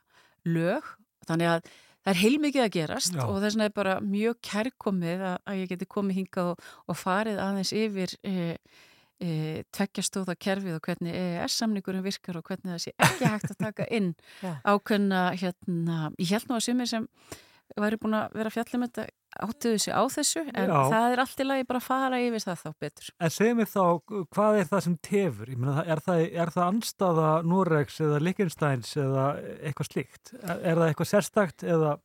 lög þannig að það er heilmikið að gerast Já. og þess vegna er bara mjög kærkomið að, að ég geti komið hingað og, og farið aðeins yfir e, e, tveggjastóða kerfið og hvernig EES-samningurinn virkar og hvernig það sé ekki hægt að taka inn ákveðna hérna, ég held nú að sumir sem væri búin að vera fjallum þetta áttuðu sig á þessu en Já. það er allt í lagi bara að fara yfir það þá betur. En segð mér þá, hvað er það sem tefur? Ég meina, er það, er það anstaða Noregs eða Liechtensteins eða eitthvað slíkt? Er, er það eitthvað sérstakt eða...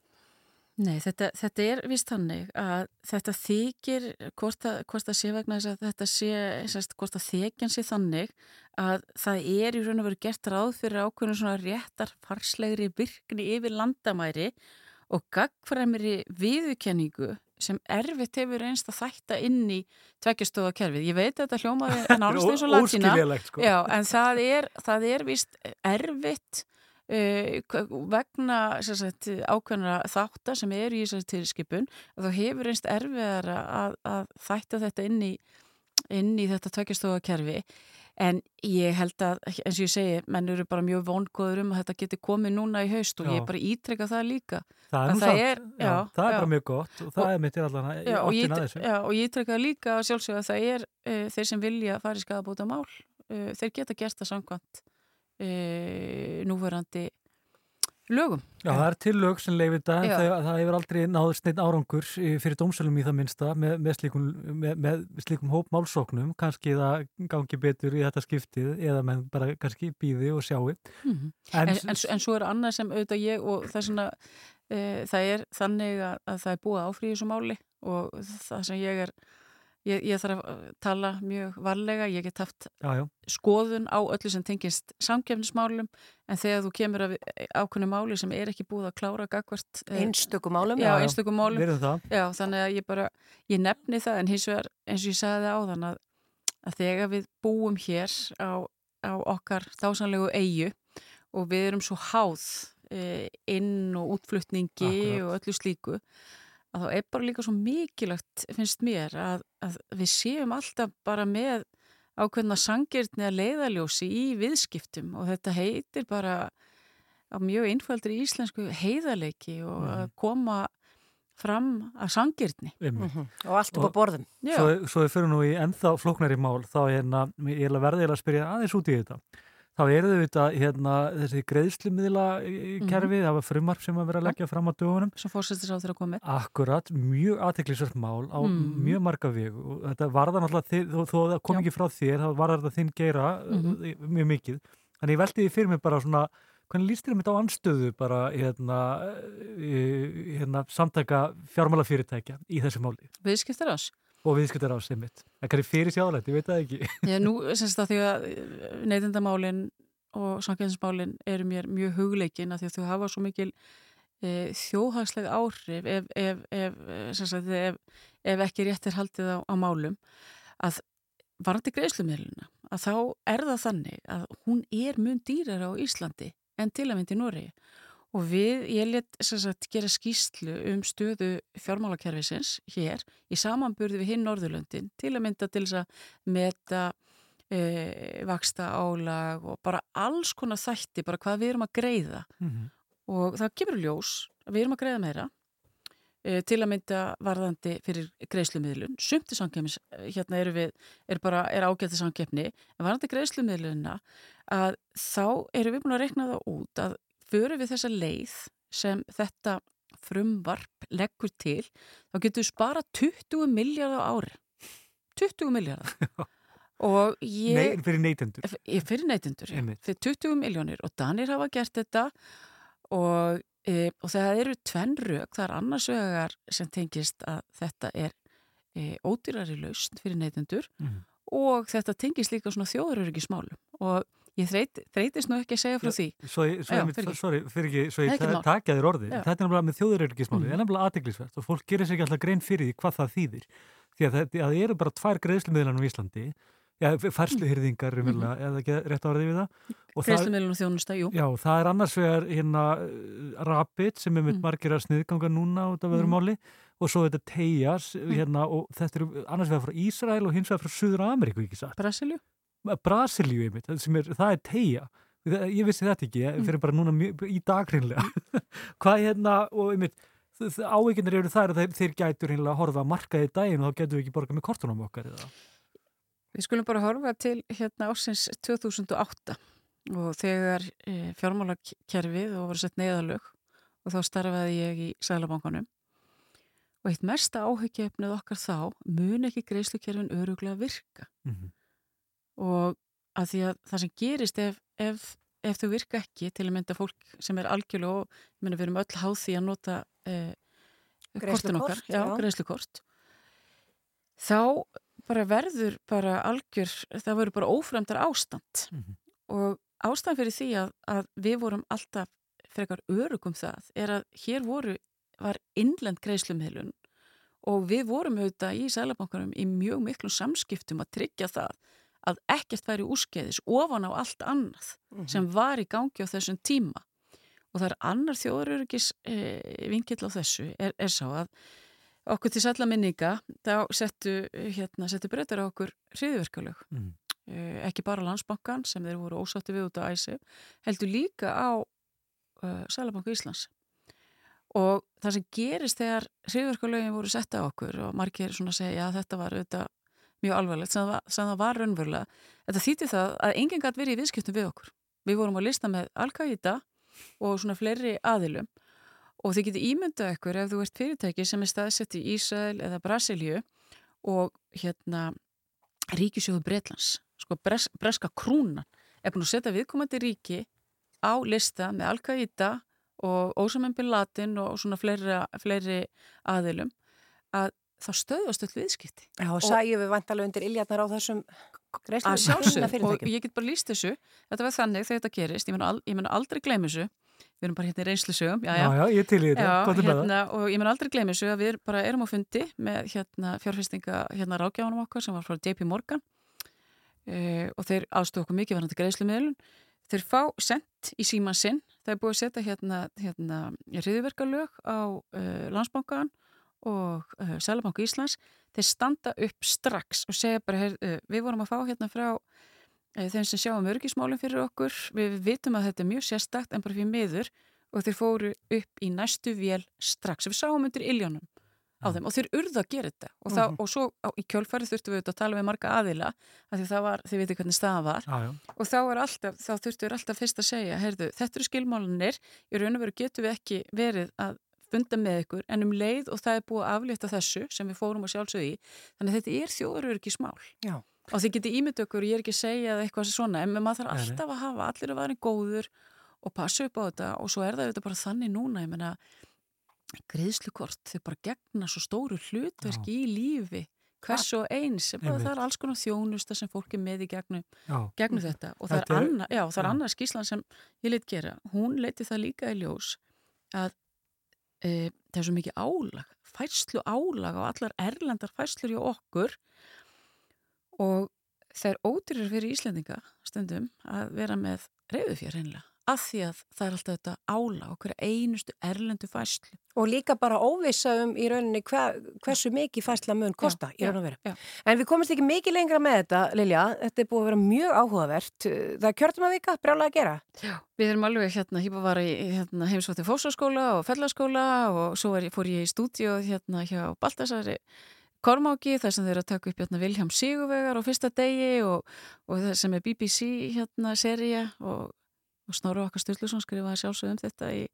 Nei, þetta, þetta er vist þannig að þetta þykir, hvort að, hvort að sé vegna þess að þetta sé, sérst, hvort að þykjan sé þannig að það er í raun og veru gert ráð fyrir ákveðinu svona réttar farslegri virkni yfir landamæri og gagfræmiri viðurkenningu sem erfitt hefur einst að þætta inn í tveggjastóða kerfið. Ég veit að þetta hljómaði nánast eins og latína. Sko. Já, en það er, það er vist erfitt uh, vegna sagt, ákveðna þáttar sem eru í þessari tilskipun og þá hefur einst erfiðar að, að þætta þetta inn í, inn í þetta tveggjastóða kerfi en ég held að, eins og ég segi menn eru bara mjög vongóður um að þetta geti komið núna í haust og Já. ég bara ítrekka það líka Það er Að það er- já, já, það er bara mjög gott og það Og- er mitt er allan Já, og ég, áttina að þessu. já, og ég treka líka að sjálfsögða að það er uh, þeir sem vilja fara í skadabóta mál uh, þeir geta gert það samkvæmt uh, núverandi lögum. Já, það er til lög sem leifir þetta en það, það hefur aldrei náðust neitt árangur í- fyrir dómsölum í það minnsta með, með, slíkum, með, með slíkum hóp málsóknum kannski það gangi betur í þetta skiptið eða menn bara kannski býði og sjái Mhm. En- En, en, en svo er annað sem auðvitað ég og það er svona e, það er þannig að, að það er búið þessu máli og það sem ég er ég, ég þarf að tala mjög varlega, ég get haft Já, já. skoðun á öllu sem tengist samkefnismálum en þegar þú kemur að ákveðnu máli sem er ekki búið að klára gagvart Einstökum málum? Já, einstökum málum það. Þannig að ég bara, ég nefni það en hins vegar, eins og ég sagði áðan að, að þegar við búum hér á, á okkar þásanlegu eigu og við erum svo háð e, inn og útflutningi Akkurat. og öllu slíku að þá er bara líka svo mikilvægt finnst mér að, að við séum alltaf bara með ákveðna sangirtni að leiðaljósi í viðskiptum og þetta heitir bara á mjög innfaldri íslensku heiðarleiki og Mhm. að koma fram að sangirtni Einmitt. Mhm. Og allt upp á borðum. Já. Svo, svo við fyrir nú í ennþá flóknari mál þá hérna, ég er að verði að spyrja aðeins út í þetta þá eru þau þetta hérna, þessi greiðslumiðla kerfi, það var frumvarp sem að vera að leggja fram á dögunum sem fórsættis á þeirra komið Akkurat, mjög aðteklisvært mál á Mm. mjög marga vegu og þetta varða náttúrulega þó, það kom Já. ekki frá þér, þá varða þetta þinn geira Mhm. uh, mjög mikið. Þannig ég velti því fyrir mig bara svona, hvernig líst þér um þetta á anstöðu bara hérna, uh, hérna samtaka fjármálafyrirtækja í þessu máli Viðskiptar ás og viðskiptar á sem mitt. Það kannski fyrir sjáðalegt, ég veit það ekki. Já, nú semst að því að neytendamálin og samkvæmsmálin eru mér mjög hugleikin að því að þau hafa svo mikil e, þjóðhagsleg áhrif ef, ef, ef, sem sagt, ef, ekki rétt er haldið á, á málum að varandi greiðslumiluna að þá er það þannig að hún er mun dýrar á Íslandi en til að myndi Noregi og við, ég let sagt gera skýslu um stöðu fjármálakerfisins hér í samanburði við hinn Norðurlöndin til að mynda til þess að meta e, vaksta álag og bara alls konar þætti, bara hvað við erum að greiða. Mhm. og það kemur ljós að við erum að greiða meira e, til að mynda varðandi fyrir greiðslumiðlun, sumti samkefnis hérna eru við, er bara, er ágætti samkefni, en varðandi greiðslumiðlunna að þá eru við búin að rekna það út að förum við þessa leið sem þetta frumvarp leggur til, þá getur við spara 20 miljardar ári 20 miljardar og ég Nei, fyrir neytendur. Ég fyrir neytendur. Fyrir 20 miljónir og Danir hafa gert þetta og, e, og það eru tvenn rauk, það er annars vegar sem tengist að þetta er e, ódýrari laust fyrir neytendur Mhm. og þetta tengist líka svona þjóðuröryggismálum og Ég þreyt, þreytist nú ekki að segja frá því. Svo, ég- svo Já, ég, sorry, fyrir ekki, svo ég takja þér orði. Já. Þetta er nefnilega með þjóðuröryggismáli, Mhm. það er nefnilega aðteglisvert og fólk gerir sér ekki alltaf grein fyrir því hvað það þýðir. Því að það, að það eru bara tvær greiðslumiðlan á Íslandi, já, færsluhyrðingar, mm Mhm. eða ekki rétt orðið við það. Og þjónusta, jú. Já, það er annars vegar hérna uh, Rapid sem er með Mm. margir að sniðganga núna út af öðru Mm. máli og svo þetta Tejas hérna og þetta eru annars vegar frá Ísrael og hins vegar frá Suður Ameríku, ekki satt? Brasilju? Brasilju, einmitt, er, það er. Það- Ég vissi þetta ekki, ég Mm. fyrir bara núna í dagrinlega. Hvað hérna, og einmitt, ávíkjunir eru það að þeir, þeir gætur hinnlega að horfa að markaði daginn og þá getur við ekki borgað með kortunum okkar eða? Við skulum bara horfa til hérna ásins 2008 og þegar e, fjármálakerfið og voru sett neyðalög og þá starfaði ég í Sælabankanum og eitt mesta áhugjöfnið okkar þá mun ekki greiðslukerfin öruglega virka Mhm. Og að því að það sem gerist ef, ef, ef þau virka ekki til að mynda fólk sem er algjörlega og ég meina, við erum öll háð því að nota e, kortin okkar, já, greiðslukort þá bara verður bara algjör, það verður bara ófremdar ástand Mhm. og ástand fyrir því að, að við vorum alltaf frekar örugum það er að hér voru, var innlend greiðslumheilun og við vorum auðvitað í Sælabankanum í mjög miklum samskiptum að tryggja það að ekkert væri úrskeiðis ofan á allt annað Mhm. sem var í gangi á þessum tíma og það er annar þjóðuröryggis e, vingill á þessu er, er sá að okkur til sætla minninga þá settu, hérna, settu breytar á okkur hriðverkalög Mhm. e, ekki bara landsbankan sem þeir voru ósátti við út á æsi heldur líka á uh, Sælabanku Íslands og það sem gerist þegar hriðverkalögin voru setta á okkur og margir svona segja að þetta var auðvitað mjög alvarlegt sem það sem það var raunverulega. Þetta þýtti það að enginn gætt verið í viðskiptum við okkur. Við vorum að lista með Al-Qaida og svona fleiri aðilum. Og þið getur ímyndað ykkur ef þú ert fyrirtæki sem er staðsett í Ísrael eða Brasilíu og hérna ríkisjóðu Breitlands sko bres, breska krúnan er búin að setja viðkomandi ríki á lista með Al-Qaida og Osama Bin Laden og svona fleiri, fleiri aðilum að þá stöðast öll viðskipti. Já, og sæjum við vantalega undir iljarnar á þessum greiðslum að sjálfsög og ég get bara líst þessu. Þetta var þannig þegar þetta gerist, ég mun, al, ég mun aldrei gleyma þessu. Við erum bara hérna í reynslusögum. Já, Já, já, ég til í þetta, Já, gott um það. hérna, og ég mun aldrei gleyma þessu að við bara erum á fundi með hérna fjárfestinga hérna rákjáðanum okkar sem var frá JP Morgan. Uh, og þeir aðstofa okkur mikið varandi greiðslumiðlun. Þeir fá sendt í síman sinn. Það er búið að setja hérna, hérna og uh, Sælabanku Íslands þeir standa upp strax og segja bara, her, uh, við vorum að fá hérna frá uh, þeim sem sjáum örgismálinn fyrir okkur. Við vitum að þetta er mjög sérstakt en bara fyrir miður og þeir fóru upp í næstu vél strax. Við sáum undir iljónum á þeim og þeir urðu að gera þetta. Og, það, Mhm. og svo á, í kjölfæri þurftum við að tala við marga aðila af því það var, þið veitir hvernig staðan var. Já. og þá alltaf, þá þurftum við alltaf fyrst að segja, heyrðu, þetta eru skilmálanir. Í raun og veru getum við ekki verið að funda með ykkur en um leið og það er búið að aflétta þessu sem við fórum að sjálfsögðu í þannig að þetta er þjóðaröryggismál Já. og þið getið ímynd okkur, ég er ekki að segja eitthvað svona, en maður þarf alltaf að hafa allir að vera góður og passa upp á þetta og svo er það auðvitað bara þannig núna, ég menna greiðslukort, þau bara gegna svo stóru hlutverki í lífi hvers og eins, það er alls konar þjónusta sem fólk er með í gegnum, Já. gegnum þetta og það Þetta er, er- já, já. annað skýslan sem ég lit gera, hún leiti það líka í ljós að e, það er svo mikið álag færslu álag á allar erlendar færslur hjá okkur. Og það er ódýrir fyrir Íslendinga stundum að vera með reyðufjör einlega af því að það er alltaf þetta álag okkur einustu erlendu færslu Og líka bara óvissa um í rauninni hver, hversu mikið fæsla mun kosta í já, raun og veru. En við komumst ekki mikið lengra með þetta, Lilja. Þetta er búið að vera mjög áhugavert. Það er kjörtum að vika, brjálega að gera. Já, við erum alveg hérna, ég var í hérna, heimsvátti fósaskóla og fellaskóla og svo er, fór ég í stúdíu hérna hjá Baltasari Kormáki þar sem þeir að taka upp hérna Vilhjám Sigurvegar á fyrsta degi og, og það sem er BBC hérna seria og, og Snorri okkar Sturluson skrifaði sjálfsögum þetta í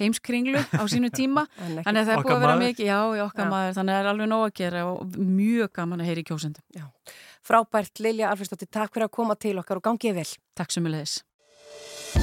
heimskringlu á sínu tíma þannig að það er búið að vera mikið, já, í okkar Já. maður þannig að það er alveg nóg að gera og mjög gaman að heyri í kjósendum. Frábært, Lilja Alfredsdóttir, takk fyrir að koma til okkar og gangið vel. Takk sem við leiðis.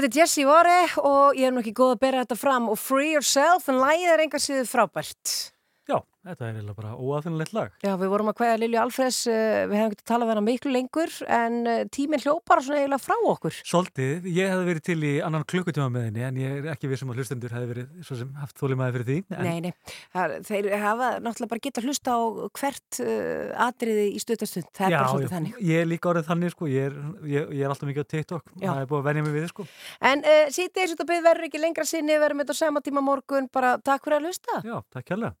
Þetta er Jessie Vore og ég er nú ekki góð að bera þetta fram og Free Yourself en lægið er enga síðu frábært. Já, þetta er eiginlega bara óafinnilegt lag. Já, við vorum að hvaða Lilju Alfreds, uh, við hefum getið talað við hana miklu lengur en uh, tíminn hljópar svona eiginlega frá okkur. Svolítið, ég hef verið til í annan klukkutíma með henni en ég er ekki við sem að hlustendur hefði verið svo sem haft þólimaði fyrir því. En Nei, nei, það, þeir hafa náttúrulega bara geta hlusta á hvert uh, atriði í stutastund, það er Já, bara svolítið já, þannig. ég er líka orðið þannig sko, ég er, ég, ég er alltaf mikið á TikTok, Já. það er búið að venja mig